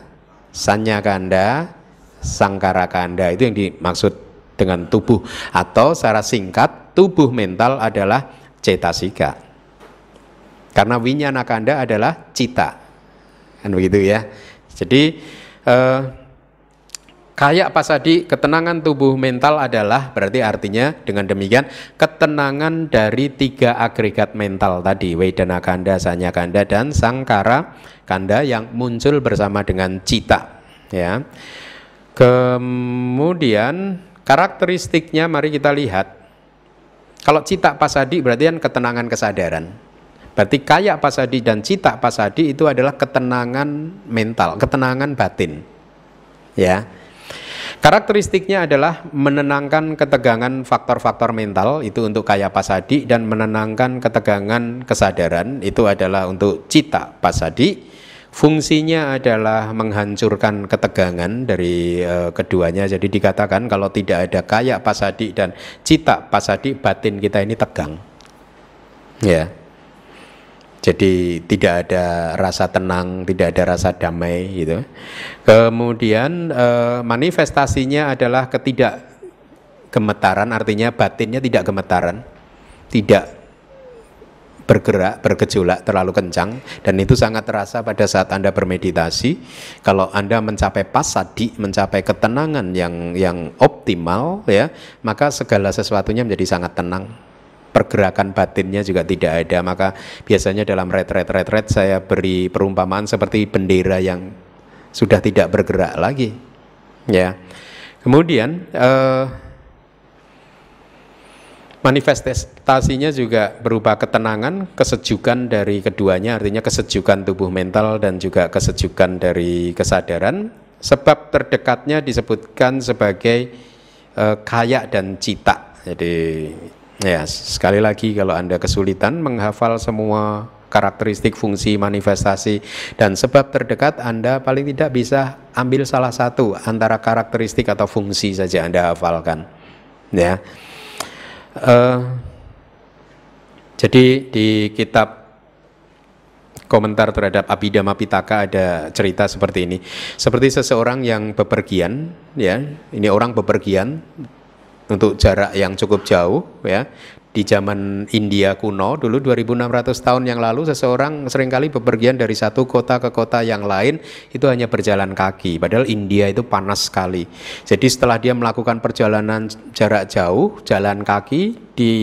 sanya kanda, sangkara kanda itu yang dimaksud dengan tubuh atau secara singkat tubuh mental adalah cetasika. Karena winyana kanda adalah cita. Kan begitu ya. Jadi eh, Kayak pasadi ketenangan tubuh mental adalah berarti artinya dengan demikian ketenangan dari tiga agregat mental tadi Wedana kanda, Sanya kanda dan Sangkara kanda yang muncul bersama dengan cita ya. Kemudian karakteristiknya mari kita lihat. Kalau cita pasadi berarti kan ketenangan kesadaran. Berarti kayak pasadi dan cita pasadi itu adalah ketenangan mental, ketenangan batin. Ya. Karakteristiknya adalah menenangkan ketegangan faktor-faktor mental itu untuk kaya pasadi dan menenangkan ketegangan kesadaran itu adalah untuk cita pasadi. Fungsinya adalah menghancurkan ketegangan dari uh, keduanya. Jadi dikatakan kalau tidak ada kaya pasadi dan cita pasadi batin kita ini tegang. Ya. Jadi tidak ada rasa tenang, tidak ada rasa damai gitu. Kemudian eh, manifestasinya adalah ketidak gemetaran, artinya batinnya tidak gemetaran, tidak bergerak, bergejolak terlalu kencang dan itu sangat terasa pada saat Anda bermeditasi. Kalau Anda mencapai pasadi, mencapai ketenangan yang yang optimal ya, maka segala sesuatunya menjadi sangat tenang. Pergerakan batinnya juga tidak ada, maka biasanya dalam retret-retret saya beri perumpamaan seperti bendera yang sudah tidak bergerak lagi. Ya. Kemudian eh, Manifestasinya juga berupa ketenangan, kesejukan dari keduanya, artinya kesejukan tubuh mental dan juga kesejukan dari kesadaran. Sebab terdekatnya disebutkan sebagai e, kayak dan cita. Jadi ya sekali lagi kalau anda kesulitan menghafal semua karakteristik fungsi manifestasi dan sebab terdekat Anda paling tidak bisa ambil salah satu antara karakteristik atau fungsi saja Anda hafalkan ya Uh, jadi di kitab komentar terhadap Abhidhamma Pitaka ada cerita seperti ini. Seperti seseorang yang bepergian, ya, ini orang bepergian untuk jarak yang cukup jauh, ya, di zaman India kuno dulu 2600 tahun yang lalu seseorang sering kali bepergian dari satu kota ke kota yang lain itu hanya berjalan kaki. Padahal India itu panas sekali. Jadi setelah dia melakukan perjalanan jarak jauh jalan kaki di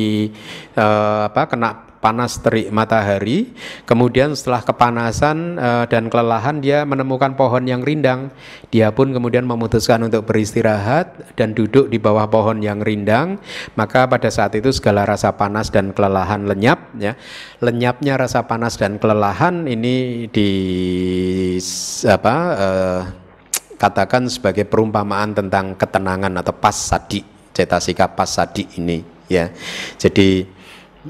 uh, apa kena panas terik matahari, kemudian setelah kepanasan uh, dan kelelahan dia menemukan pohon yang rindang. Dia pun kemudian memutuskan untuk beristirahat dan duduk di bawah pohon yang rindang. Maka pada saat itu segala rasa panas dan kelelahan lenyap ya. Lenyapnya rasa panas dan kelelahan ini di apa uh, katakan sebagai perumpamaan tentang ketenangan atau pasadi cetasika pasadi ini ya. Jadi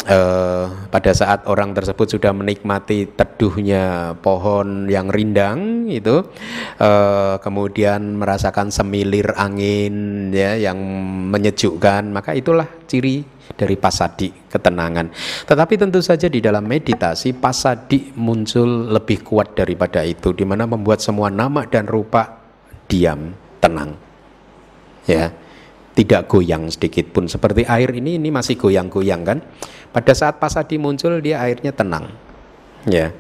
eh, pada saat orang tersebut sudah menikmati teduhnya pohon yang rindang itu eh, kemudian merasakan semilir angin ya yang menyejukkan maka itulah ciri dari pasadi ketenangan. Tetapi tentu saja di dalam meditasi pasadi muncul lebih kuat daripada itu di mana membuat semua nama dan rupa diam tenang ya tidak goyang sedikit pun seperti air ini ini masih goyang-goyang kan pada saat pasadi muncul dia airnya tenang. Ya.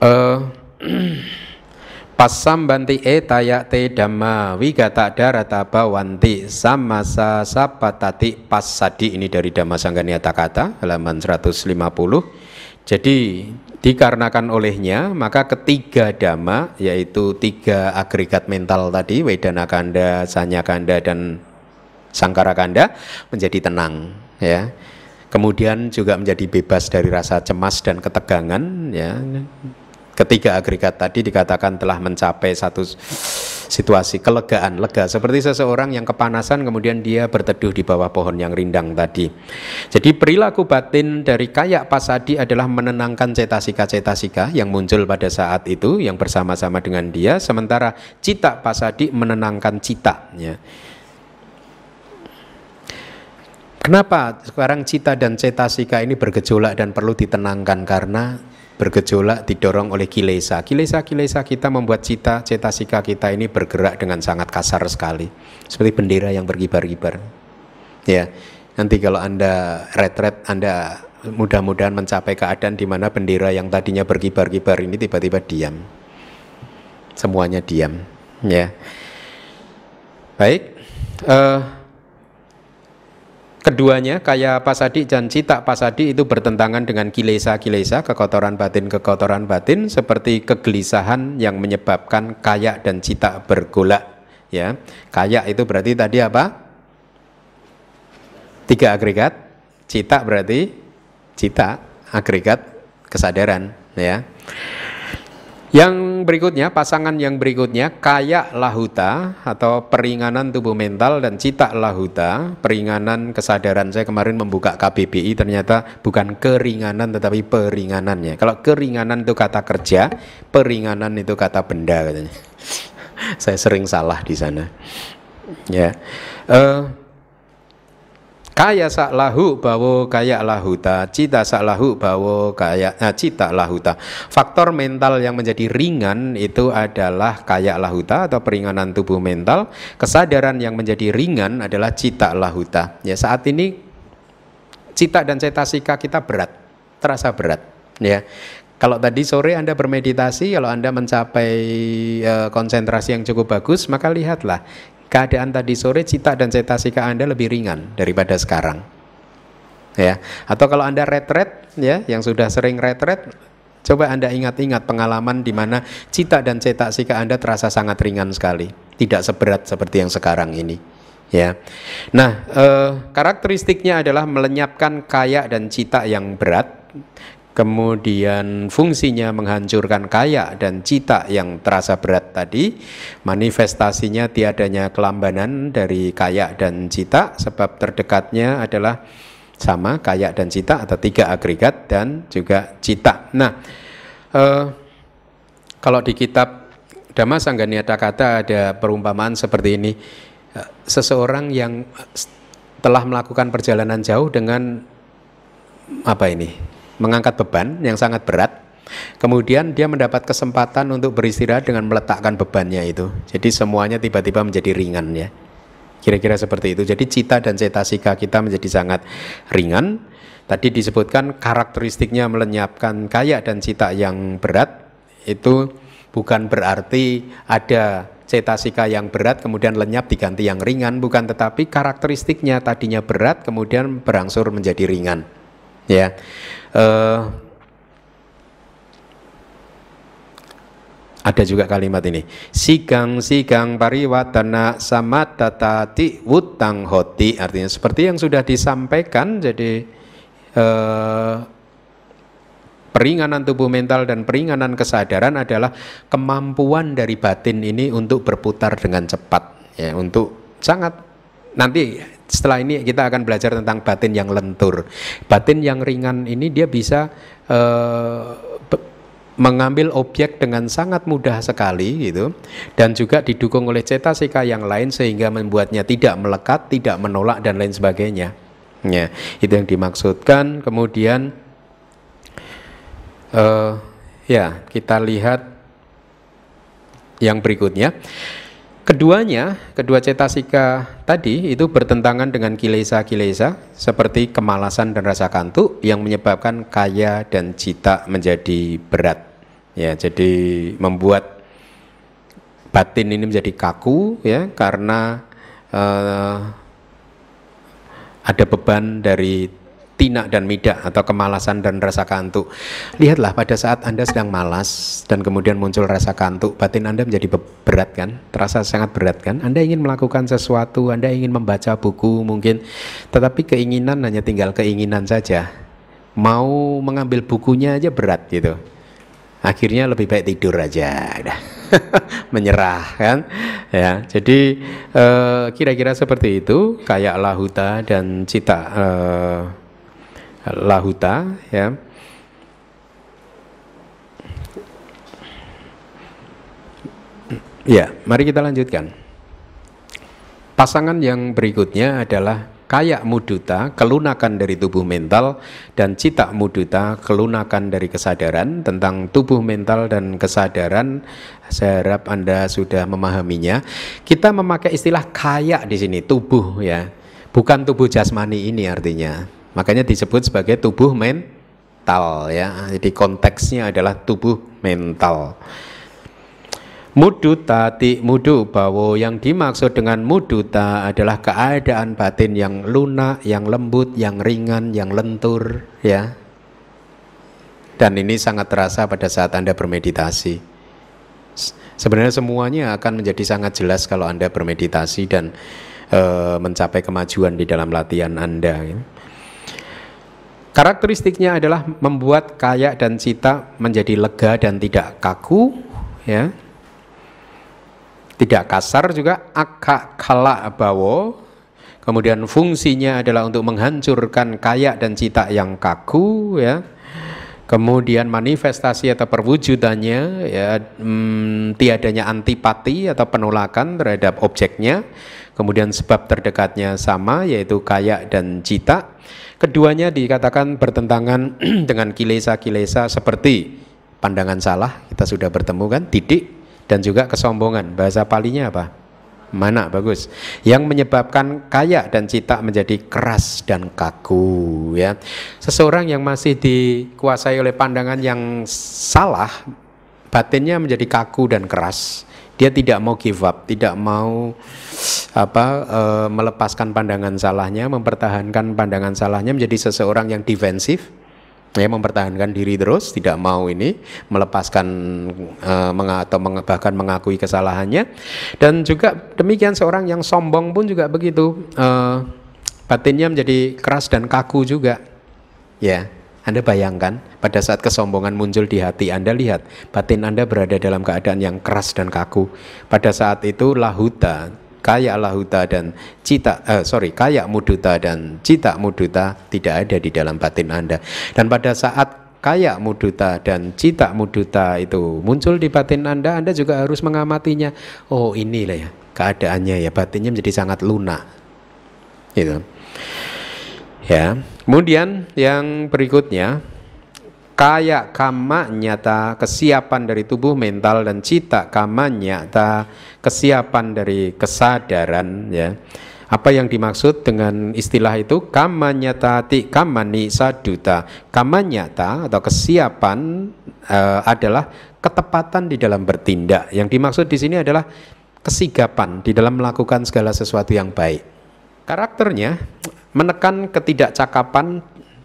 Uh, Pasam banti e tayak te dhamma wigata darata bawanti samasa sapatati pasadi ini dari Dhamma Sangganyata kata halaman 150. Jadi dikarenakan olehnya maka ketiga dhamma yaitu tiga agregat mental tadi Wedana Kanda, Sanya Kanda dan Sangkara Kanda menjadi tenang ya. kemudian juga menjadi bebas dari rasa cemas dan ketegangan ya ketiga agregat tadi dikatakan telah mencapai satu situasi kelegaan, lega seperti seseorang yang kepanasan kemudian dia berteduh di bawah pohon yang rindang tadi. Jadi perilaku batin dari kayak pasadi adalah menenangkan cetasika-cetasika yang muncul pada saat itu yang bersama-sama dengan dia sementara cita pasadi menenangkan cita ya. Kenapa sekarang cita dan cetasika ini bergejolak dan perlu ditenangkan karena bergejolak didorong oleh kilesa. Kilesa-kilesa kita membuat cita, cetasika kita ini bergerak dengan sangat kasar sekali. Seperti bendera yang berkibar-kibar. Ya, nanti kalau Anda retret, Anda mudah-mudahan mencapai keadaan di mana bendera yang tadinya berkibar-kibar ini tiba-tiba diam. Semuanya diam, ya. Baik. Uh, Keduanya kaya pasadi dan cita pasadi itu bertentangan dengan kilesa-kilesa, kekotoran batin-kekotoran batin seperti kegelisahan yang menyebabkan kaya dan cita bergolak. Ya, kaya itu berarti tadi apa? Tiga agregat. Cita berarti cita agregat kesadaran. Ya. Yang berikutnya, pasangan yang berikutnya, kaya lahuta atau peringanan tubuh mental dan cita lahuta, peringanan kesadaran. Saya kemarin membuka KBBI ternyata bukan keringanan tetapi peringanannya. Kalau keringanan itu kata kerja, peringanan itu kata benda katanya. Saya sering salah di sana. Ya. Uh, kaya sak lahu bawo kaya lahuta cita sak lahu bawo kaya nah, cita lahuta faktor mental yang menjadi ringan itu adalah kaya lahuta atau peringanan tubuh mental. Kesadaran yang menjadi ringan adalah cita lahuta ya saat ini cita dan cetasika kita berat terasa berat ya. Kalau tadi sore Anda bermeditasi, kalau Anda mencapai uh, konsentrasi yang cukup bagus, maka lihatlah keadaan tadi sore cita dan cetasika Anda lebih ringan daripada sekarang. Ya. Atau kalau Anda retret ya, yang sudah sering retret, coba Anda ingat-ingat pengalaman di mana cita dan cetasika Anda terasa sangat ringan sekali, tidak seberat seperti yang sekarang ini. Ya. Nah, eh, karakteristiknya adalah melenyapkan kaya dan cita yang berat kemudian fungsinya menghancurkan kaya dan cita yang terasa berat tadi. Manifestasinya tiadanya kelambanan dari kaya dan cita sebab terdekatnya adalah sama kaya dan cita atau tiga agregat dan juga cita nah eh, kalau di kitab Dhamma Sangganiata kata ada perumpamaan seperti ini. Eh, seseorang yang telah melakukan perjalanan jauh dengan apa ini mengangkat beban yang sangat berat. Kemudian dia mendapat kesempatan untuk beristirahat dengan meletakkan bebannya itu. Jadi semuanya tiba-tiba menjadi ringan ya. Kira-kira seperti itu. Jadi cita dan cetasika kita menjadi sangat ringan. Tadi disebutkan karakteristiknya melenyapkan kaya dan cita yang berat. Itu bukan berarti ada cetasika yang berat kemudian lenyap diganti yang ringan. Bukan tetapi karakteristiknya tadinya berat kemudian berangsur menjadi ringan. Ya. Uh, ada juga kalimat ini. Sigang sigang pariwatana samatatati wutang hoti. Artinya seperti yang sudah disampaikan jadi uh, peringanan tubuh mental dan peringanan kesadaran adalah kemampuan dari batin ini untuk berputar dengan cepat ya untuk sangat nanti setelah ini kita akan belajar tentang batin yang lentur. Batin yang ringan ini dia bisa uh, mengambil objek dengan sangat mudah sekali gitu dan juga didukung oleh cetasika yang lain sehingga membuatnya tidak melekat, tidak menolak dan lain sebagainya. Ya, itu yang dimaksudkan. Kemudian uh, ya, kita lihat yang berikutnya. Keduanya, kedua cetasika tadi itu bertentangan dengan kilesa-kilesa seperti kemalasan dan rasa kantuk yang menyebabkan kaya dan cita menjadi berat. Ya, jadi membuat batin ini menjadi kaku ya karena uh, ada beban dari tina dan midak atau kemalasan dan rasa kantuk. Lihatlah pada saat Anda sedang malas dan kemudian muncul rasa kantuk, batin Anda menjadi berat kan? Terasa sangat berat kan? Anda ingin melakukan sesuatu, Anda ingin membaca buku mungkin, tetapi keinginan hanya tinggal keinginan saja. Mau mengambil bukunya aja berat gitu. Akhirnya lebih baik tidur aja. menyerah kan ya jadi eh, kira-kira seperti itu kayak lahuta dan cita uh, lahuta ya ya mari kita lanjutkan pasangan yang berikutnya adalah kayak muduta, kelunakan dari tubuh mental, dan cita muduta, kelunakan dari kesadaran tentang tubuh mental dan kesadaran. Saya harap Anda sudah memahaminya. Kita memakai istilah kayak di sini, tubuh ya, bukan tubuh jasmani ini artinya. Makanya disebut sebagai tubuh mental ya. Jadi konteksnya adalah tubuh mental. Muduta ti mudu bawo yang dimaksud dengan muduta adalah keadaan batin yang lunak, yang lembut, yang ringan, yang lentur ya. Dan ini sangat terasa pada saat Anda bermeditasi. Sebenarnya semuanya akan menjadi sangat jelas kalau Anda bermeditasi dan e, mencapai kemajuan di dalam latihan Anda. Ya. Karakteristiknya adalah membuat kaya dan cita menjadi lega dan tidak kaku, ya. Tidak kasar juga akak kala bawo kemudian fungsinya adalah untuk menghancurkan kaya dan cita yang kaku ya. Kemudian manifestasi atau perwujudannya ya hmm, tiadanya antipati atau penolakan terhadap objeknya. Kemudian sebab terdekatnya sama yaitu kaya dan cita keduanya dikatakan bertentangan dengan kilesa-kilesa seperti pandangan salah kita sudah bertemu kan titik dan juga kesombongan. Bahasa palinya apa? Mana bagus. Yang menyebabkan kaya dan cita menjadi keras dan kaku ya. Seseorang yang masih dikuasai oleh pandangan yang salah, batinnya menjadi kaku dan keras. Dia tidak mau give up, tidak mau apa e, melepaskan pandangan salahnya, mempertahankan pandangan salahnya menjadi seseorang yang defensif, ya mempertahankan diri terus tidak mau ini melepaskan uh, atau meng, bahkan mengakui kesalahannya. Dan juga demikian seorang yang sombong pun juga begitu uh, batinnya menjadi keras dan kaku juga. Ya anda bayangkan pada saat kesombongan muncul di hati Anda lihat batin Anda berada dalam keadaan yang keras dan kaku. Pada saat itu lahuta kaya lahuta dan cita eh, sorry kaya muduta dan cita muduta tidak ada di dalam batin anda. Dan pada saat kaya muduta dan cita muduta itu muncul di batin anda anda juga harus mengamatinya. Oh inilah ya keadaannya ya batinnya menjadi sangat lunak. Gitu ya. Kemudian yang berikutnya kaya kama nyata kesiapan dari tubuh mental dan cita kama nyata kesiapan dari kesadaran ya. Apa yang dimaksud dengan istilah itu? Kama nyata ti kama saduta. Kama nyata atau kesiapan uh, adalah ketepatan di dalam bertindak. Yang dimaksud di sini adalah kesigapan di dalam melakukan segala sesuatu yang baik karakternya menekan ketidakcakapan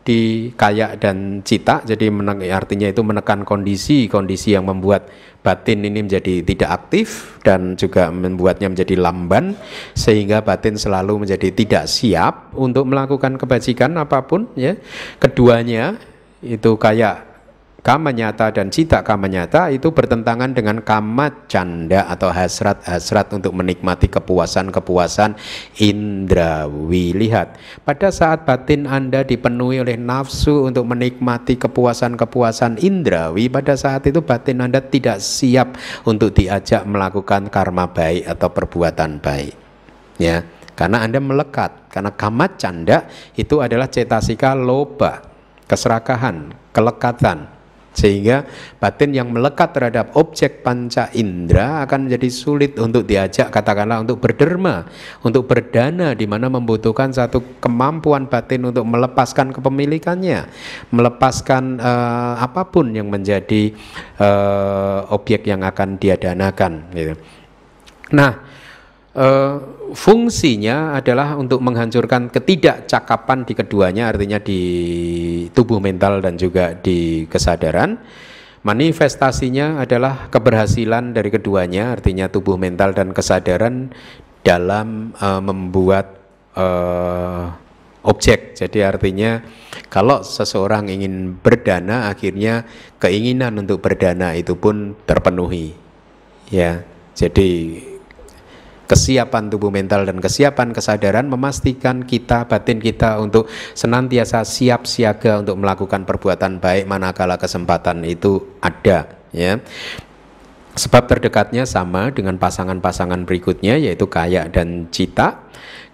di kayak dan cita jadi artinya itu menekan kondisi-kondisi yang membuat batin ini menjadi tidak aktif dan juga membuatnya menjadi lamban sehingga batin selalu menjadi tidak siap untuk melakukan kebajikan apa pun ya. Keduanya itu kayak kama nyata dan cita kama nyata itu bertentangan dengan kama canda atau hasrat-hasrat untuk menikmati kepuasan-kepuasan indrawi. Lihat, pada saat batin Anda dipenuhi oleh nafsu untuk menikmati kepuasan-kepuasan indrawi, pada saat itu batin Anda tidak siap untuk diajak melakukan karma baik atau perbuatan baik. Ya, karena Anda melekat, karena kama canda itu adalah cetasika loba, keserakahan, kelekatan sehingga batin yang melekat terhadap objek panca indera akan menjadi sulit untuk diajak katakanlah untuk berderma, untuk berdana di mana membutuhkan satu kemampuan batin untuk melepaskan kepemilikannya, melepaskan uh, apa pun yang menjadi uh, objek yang akan dia danakan gitu. Nah, uh, fungsinya adalah untuk menghancurkan ketidakcakapan di keduanya artinya di tubuh mental dan juga di kesadaran. Manifestasinya adalah keberhasilan dari keduanya artinya tubuh mental dan kesadaran dalam uh, membuat uh, objek. Jadi artinya kalau seseorang ingin berdana akhirnya keinginan untuk berdana itu pun terpenuhi. Ya jadi kesiapan tubuh mental dan kesiapan kesadaran memastikan kita batin kita untuk senantiasa siap siaga untuk melakukan perbuatan baik manakala kesempatan itu ada ya sebab terdekatnya sama dengan pasangan-pasangan berikutnya yaitu kayak dan cita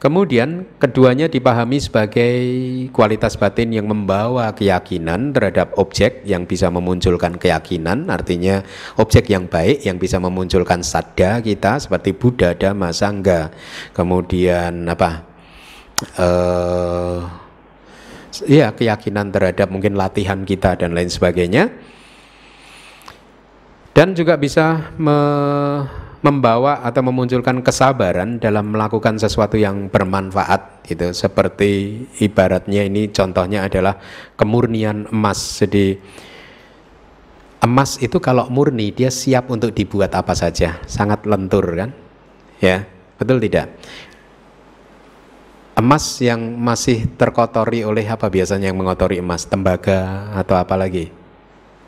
Kemudian keduanya dipahami sebagai kualitas batin yang membawa keyakinan terhadap objek yang bisa memunculkan keyakinan, artinya objek yang baik yang bisa memunculkan sadda kita seperti Buddha, Dhamma, Sangha. Kemudian apa? Uh, ya keyakinan terhadap mungkin latihan kita dan lain sebagainya. Dan juga bisa me membawa atau memunculkan kesabaran dalam melakukan sesuatu yang bermanfaat gitu. Seperti ibaratnya ini contohnya adalah kemurnian emas. Jadi emas itu kalau murni dia siap untuk dibuat apa saja. Sangat lentur kan? Ya betul tidak? Emas yang masih terkotori oleh apa biasanya yang mengotori emas? Tembaga atau apa lagi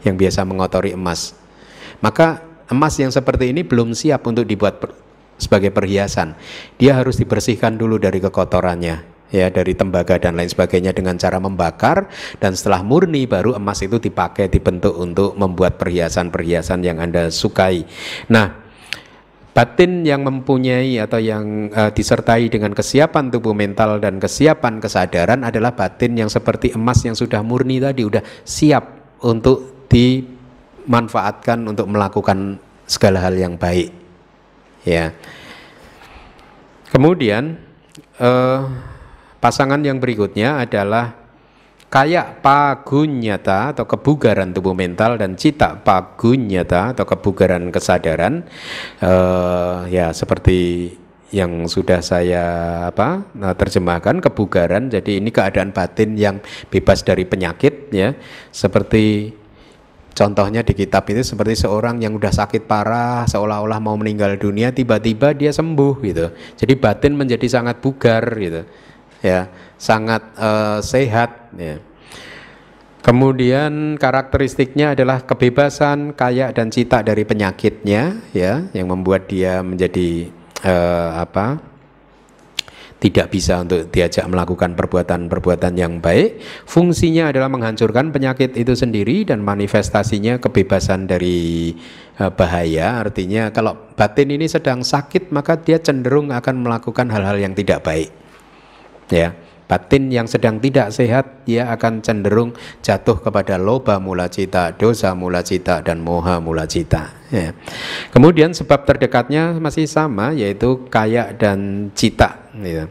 yang biasa mengotori emas maka emas yang seperti ini belum siap untuk dibuat per, sebagai perhiasan. Dia harus dibersihkan dulu dari kekotorannya ya dari tembaga dan lain sebagainya dengan cara membakar dan setelah murni baru emas itu dipakai dibentuk untuk membuat perhiasan-perhiasan yang Anda sukai. Nah, batin yang mempunyai atau yang uh, disertai dengan kesiapan tubuh mental dan kesiapan kesadaran adalah batin yang seperti emas yang sudah murni tadi udah siap untuk di manfaatkan untuk melakukan segala hal yang baik. Ya. Kemudian eh, pasangan yang berikutnya adalah kayak pagunyata atau kebugaran tubuh mental dan cita pagunyata atau kebugaran kesadaran eh, ya seperti yang sudah saya apa nah, terjemahkan kebugaran jadi ini keadaan batin yang bebas dari penyakit ya seperti Contohnya di kitab itu seperti seorang yang udah sakit parah, seolah-olah mau meninggal dunia, tiba-tiba dia sembuh gitu. Jadi batin menjadi sangat bugar gitu, ya, sangat uh, sehat. Ya. Kemudian karakteristiknya adalah kebebasan, kaya dan cita dari penyakitnya, ya, yang membuat dia menjadi uh, apa? Tidak bisa untuk diajak melakukan perbuatan-perbuatan yang baik. Fungsinya adalah menghancurkan penyakit itu sendiri dan manifestasinya kebebasan dari uh, bahaya. Artinya kalau batin ini sedang sakit maka dia cenderung akan melakukan hal-hal yang tidak baik. Ya. Batin yang sedang tidak sehat dia akan cenderung jatuh kepada loba mula cita, dosa mula cita dan moha mula cita. Ya. Kemudian sebab terdekatnya masih sama yaitu kaya dan cita. Ya.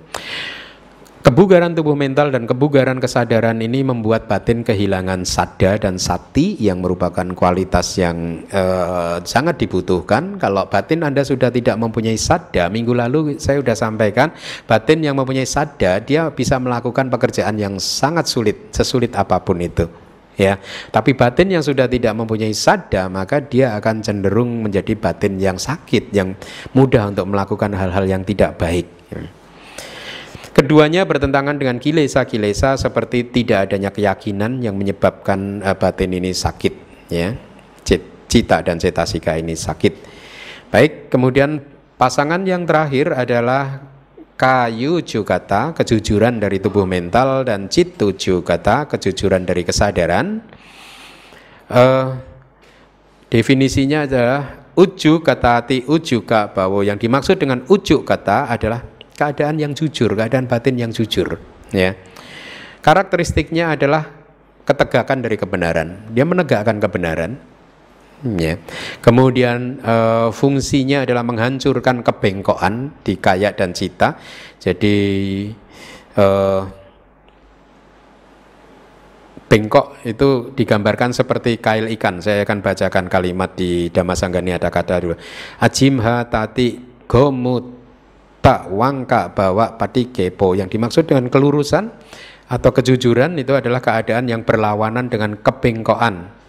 Kebugaran tubuh mental dan kebugaran kesadaran ini membuat batin kehilangan sada dan sati yang merupakan kualitas yang uh, sangat dibutuhkan. Kalau batin Anda sudah tidak mempunyai sada, minggu lalu saya sudah sampaikan, batin yang mempunyai sada dia bisa melakukan pekerjaan yang sangat sulit, sesulit apa pun itu. Ya, tapi batin yang sudah tidak mempunyai sada maka dia akan cenderung menjadi batin yang sakit, yang mudah untuk melakukan hal-hal yang tidak baik. Keduanya bertentangan dengan kilesa-kilesa seperti tidak adanya keyakinan yang menyebabkan uh, batin ini sakit, ya. Cita dan cetasika ini sakit. Baik, kemudian pasangan yang terakhir adalah kayu jukata, kejujuran dari tubuh mental dan citu jukata, kejujuran dari kesadaran. Uh, definisinya adalah uju kata ti ujuka bahwa yang dimaksud dengan ujuk kata adalah keadaan yang jujur, keadaan batin yang jujur, ya. Karakteristiknya adalah ketegakan dari kebenaran. Dia menegakkan kebenaran, ya. Kemudian e, fungsinya adalah menghancurkan kebengkokan di kaya dan cita. Jadi e, bengkok itu digambarkan seperti kail ikan. Saya akan bacakan kalimat di Dhammasanggani ada kata dulu. Ajimha tati gomut tak wangka bawa pati kepo yang dimaksud dengan kelurusan atau kejujuran itu adalah keadaan yang berlawanan dengan kebengkokan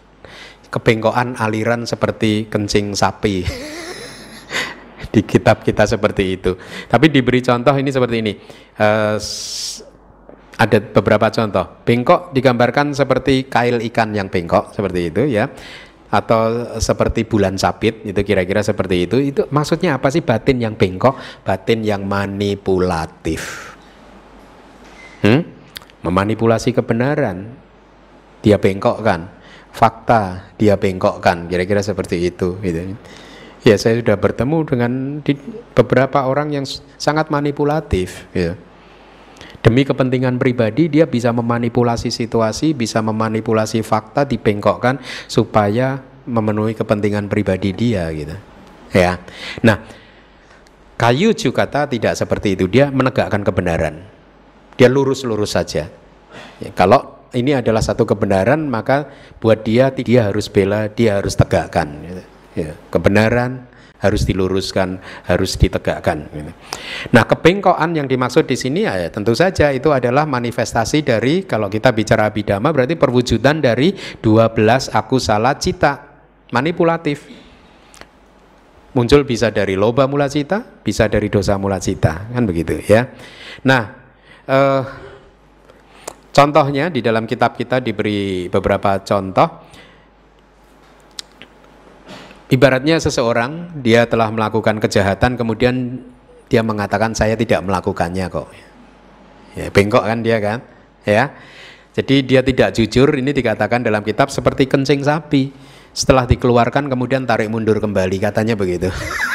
kebengkokan aliran seperti kencing sapi di kitab kita seperti itu. Tapi diberi contoh ini seperti ini. Uh, ada beberapa contoh. Bengkok digambarkan seperti kail ikan yang bengkok seperti itu ya. Atau seperti bulan sabit itu kira-kira seperti itu. Itu maksudnya apa sih batin yang bengkok? Batin yang manipulatif. Hmm? Memanipulasi kebenaran. Dia bengkok kan. Fakta dia bengkok kan. Kira-kira seperti itu gitu. Ya saya sudah bertemu dengan beberapa orang yang sangat manipulatif. Ya. Demi kepentingan pribadi dia bisa memanipulasi situasi, bisa memanipulasi fakta, dibengkokkan supaya memenuhi kepentingan pribadi dia gitu. Ya. Nah, kayu Jukata tidak seperti itu. Dia menegakkan kebenaran. Dia lurus-lurus saja. Ya, kalau ini adalah satu kebenaran, maka buat dia dia harus bela, dia harus tegakkan. Gitu ya, kebenaran harus diluruskan, harus ditegakkan. Nah, kebengkokan yang dimaksud di sini ya tentu saja itu adalah manifestasi dari kalau kita bicara abidama berarti perwujudan dari 12 aku salah cita manipulatif. Muncul bisa dari loba mula cita, bisa dari dosa mula cita, kan begitu ya. Nah, eh, contohnya di dalam kitab kita diberi beberapa contoh Ibaratnya seseorang dia telah melakukan kejahatan kemudian dia mengatakan saya tidak melakukannya kok. Ya, bengkok kan dia kan? Ya. Jadi dia tidak jujur ini dikatakan dalam kitab seperti kencing sapi. Setelah dikeluarkan kemudian tarik mundur kembali katanya begitu.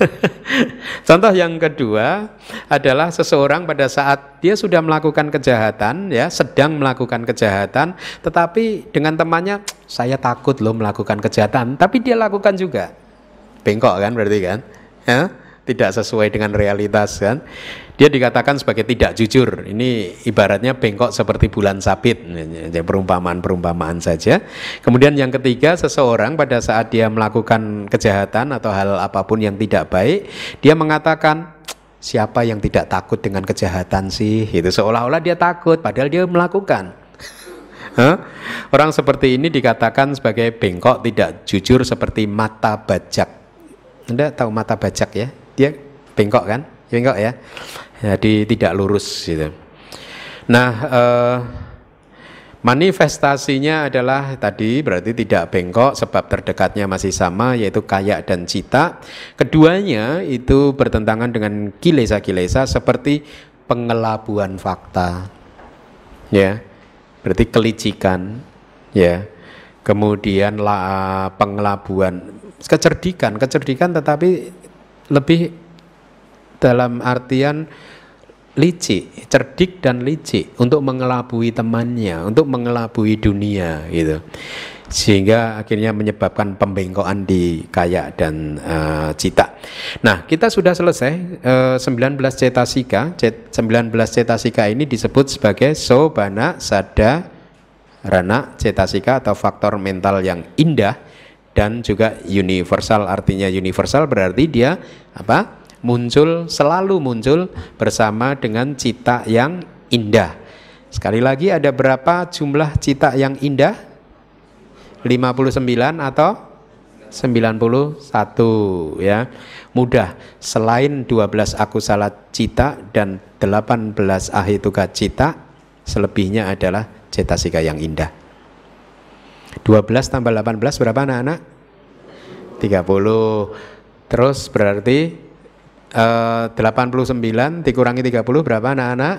Contoh yang kedua adalah seseorang pada saat dia sudah melakukan kejahatan, ya sedang melakukan kejahatan, tetapi dengan temannya saya takut loh melakukan kejahatan, tapi dia lakukan juga. Bengkok kan berarti kan? Ya? Tidak sesuai dengan realitas kan? Dia dikatakan sebagai tidak jujur. Ini ibaratnya bengkok seperti bulan sabit. Perumpamaan-perumpamaan saja. Kemudian yang ketiga, seseorang pada saat dia melakukan kejahatan atau hal apa pun yang tidak baik, dia mengatakan, siapa yang tidak takut dengan kejahatan sih? Itu seolah-olah dia takut, padahal dia melakukan. Huh? Orang seperti ini dikatakan sebagai bengkok tidak jujur seperti mata bajak. Anda tahu mata bajak ya? Dia bengkok kan? Bengkok ya jadi tidak lurus gitu. Nah, eh, manifestasinya adalah tadi berarti tidak bengkok sebab terdekatnya masih sama yaitu kayak dan cita. Keduanya itu bertentangan dengan kilesa-kilesa seperti pengelabuan fakta. Ya. Berarti kelicikan, ya. Kemudian la, pengelabuan kecerdikan, kecerdikan tetapi lebih dalam artian licik, cerdik dan licik untuk mengelabui temannya, untuk mengelabui dunia gitu. Sehingga akhirnya menyebabkan pembengkokan di kayak dan uh, cita. Nah, kita sudah selesai uh, 19 cetasika. Cet, 19 cetasika ini disebut sebagai sobana sada rana cetasika atau faktor mental yang indah dan juga universal artinya universal berarti dia apa muncul selalu muncul bersama dengan cita yang indah. Sekali lagi ada berapa jumlah cita yang indah? 59 atau 91 ya. Mudah. Selain 12 aku salat cita dan 18 ahituka cita, selebihnya adalah cetasika yang indah. 12 tambah 18 berapa anak-anak? 30. Terus berarti eh, 89 dikurangi 30 berapa anak-anak?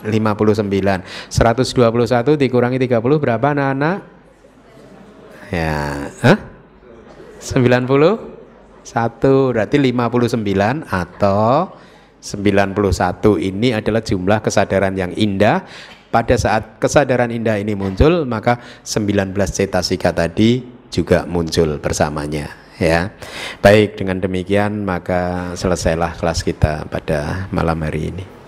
59 121 dikurangi 30 berapa anak-anak? Ya Hah? 90 1 berarti 59 atau 91 ini adalah jumlah kesadaran yang indah pada saat kesadaran indah ini muncul maka 19 cetasika tadi juga muncul bersamanya ya. Baik, dengan demikian maka selesailah kelas kita pada malam hari ini.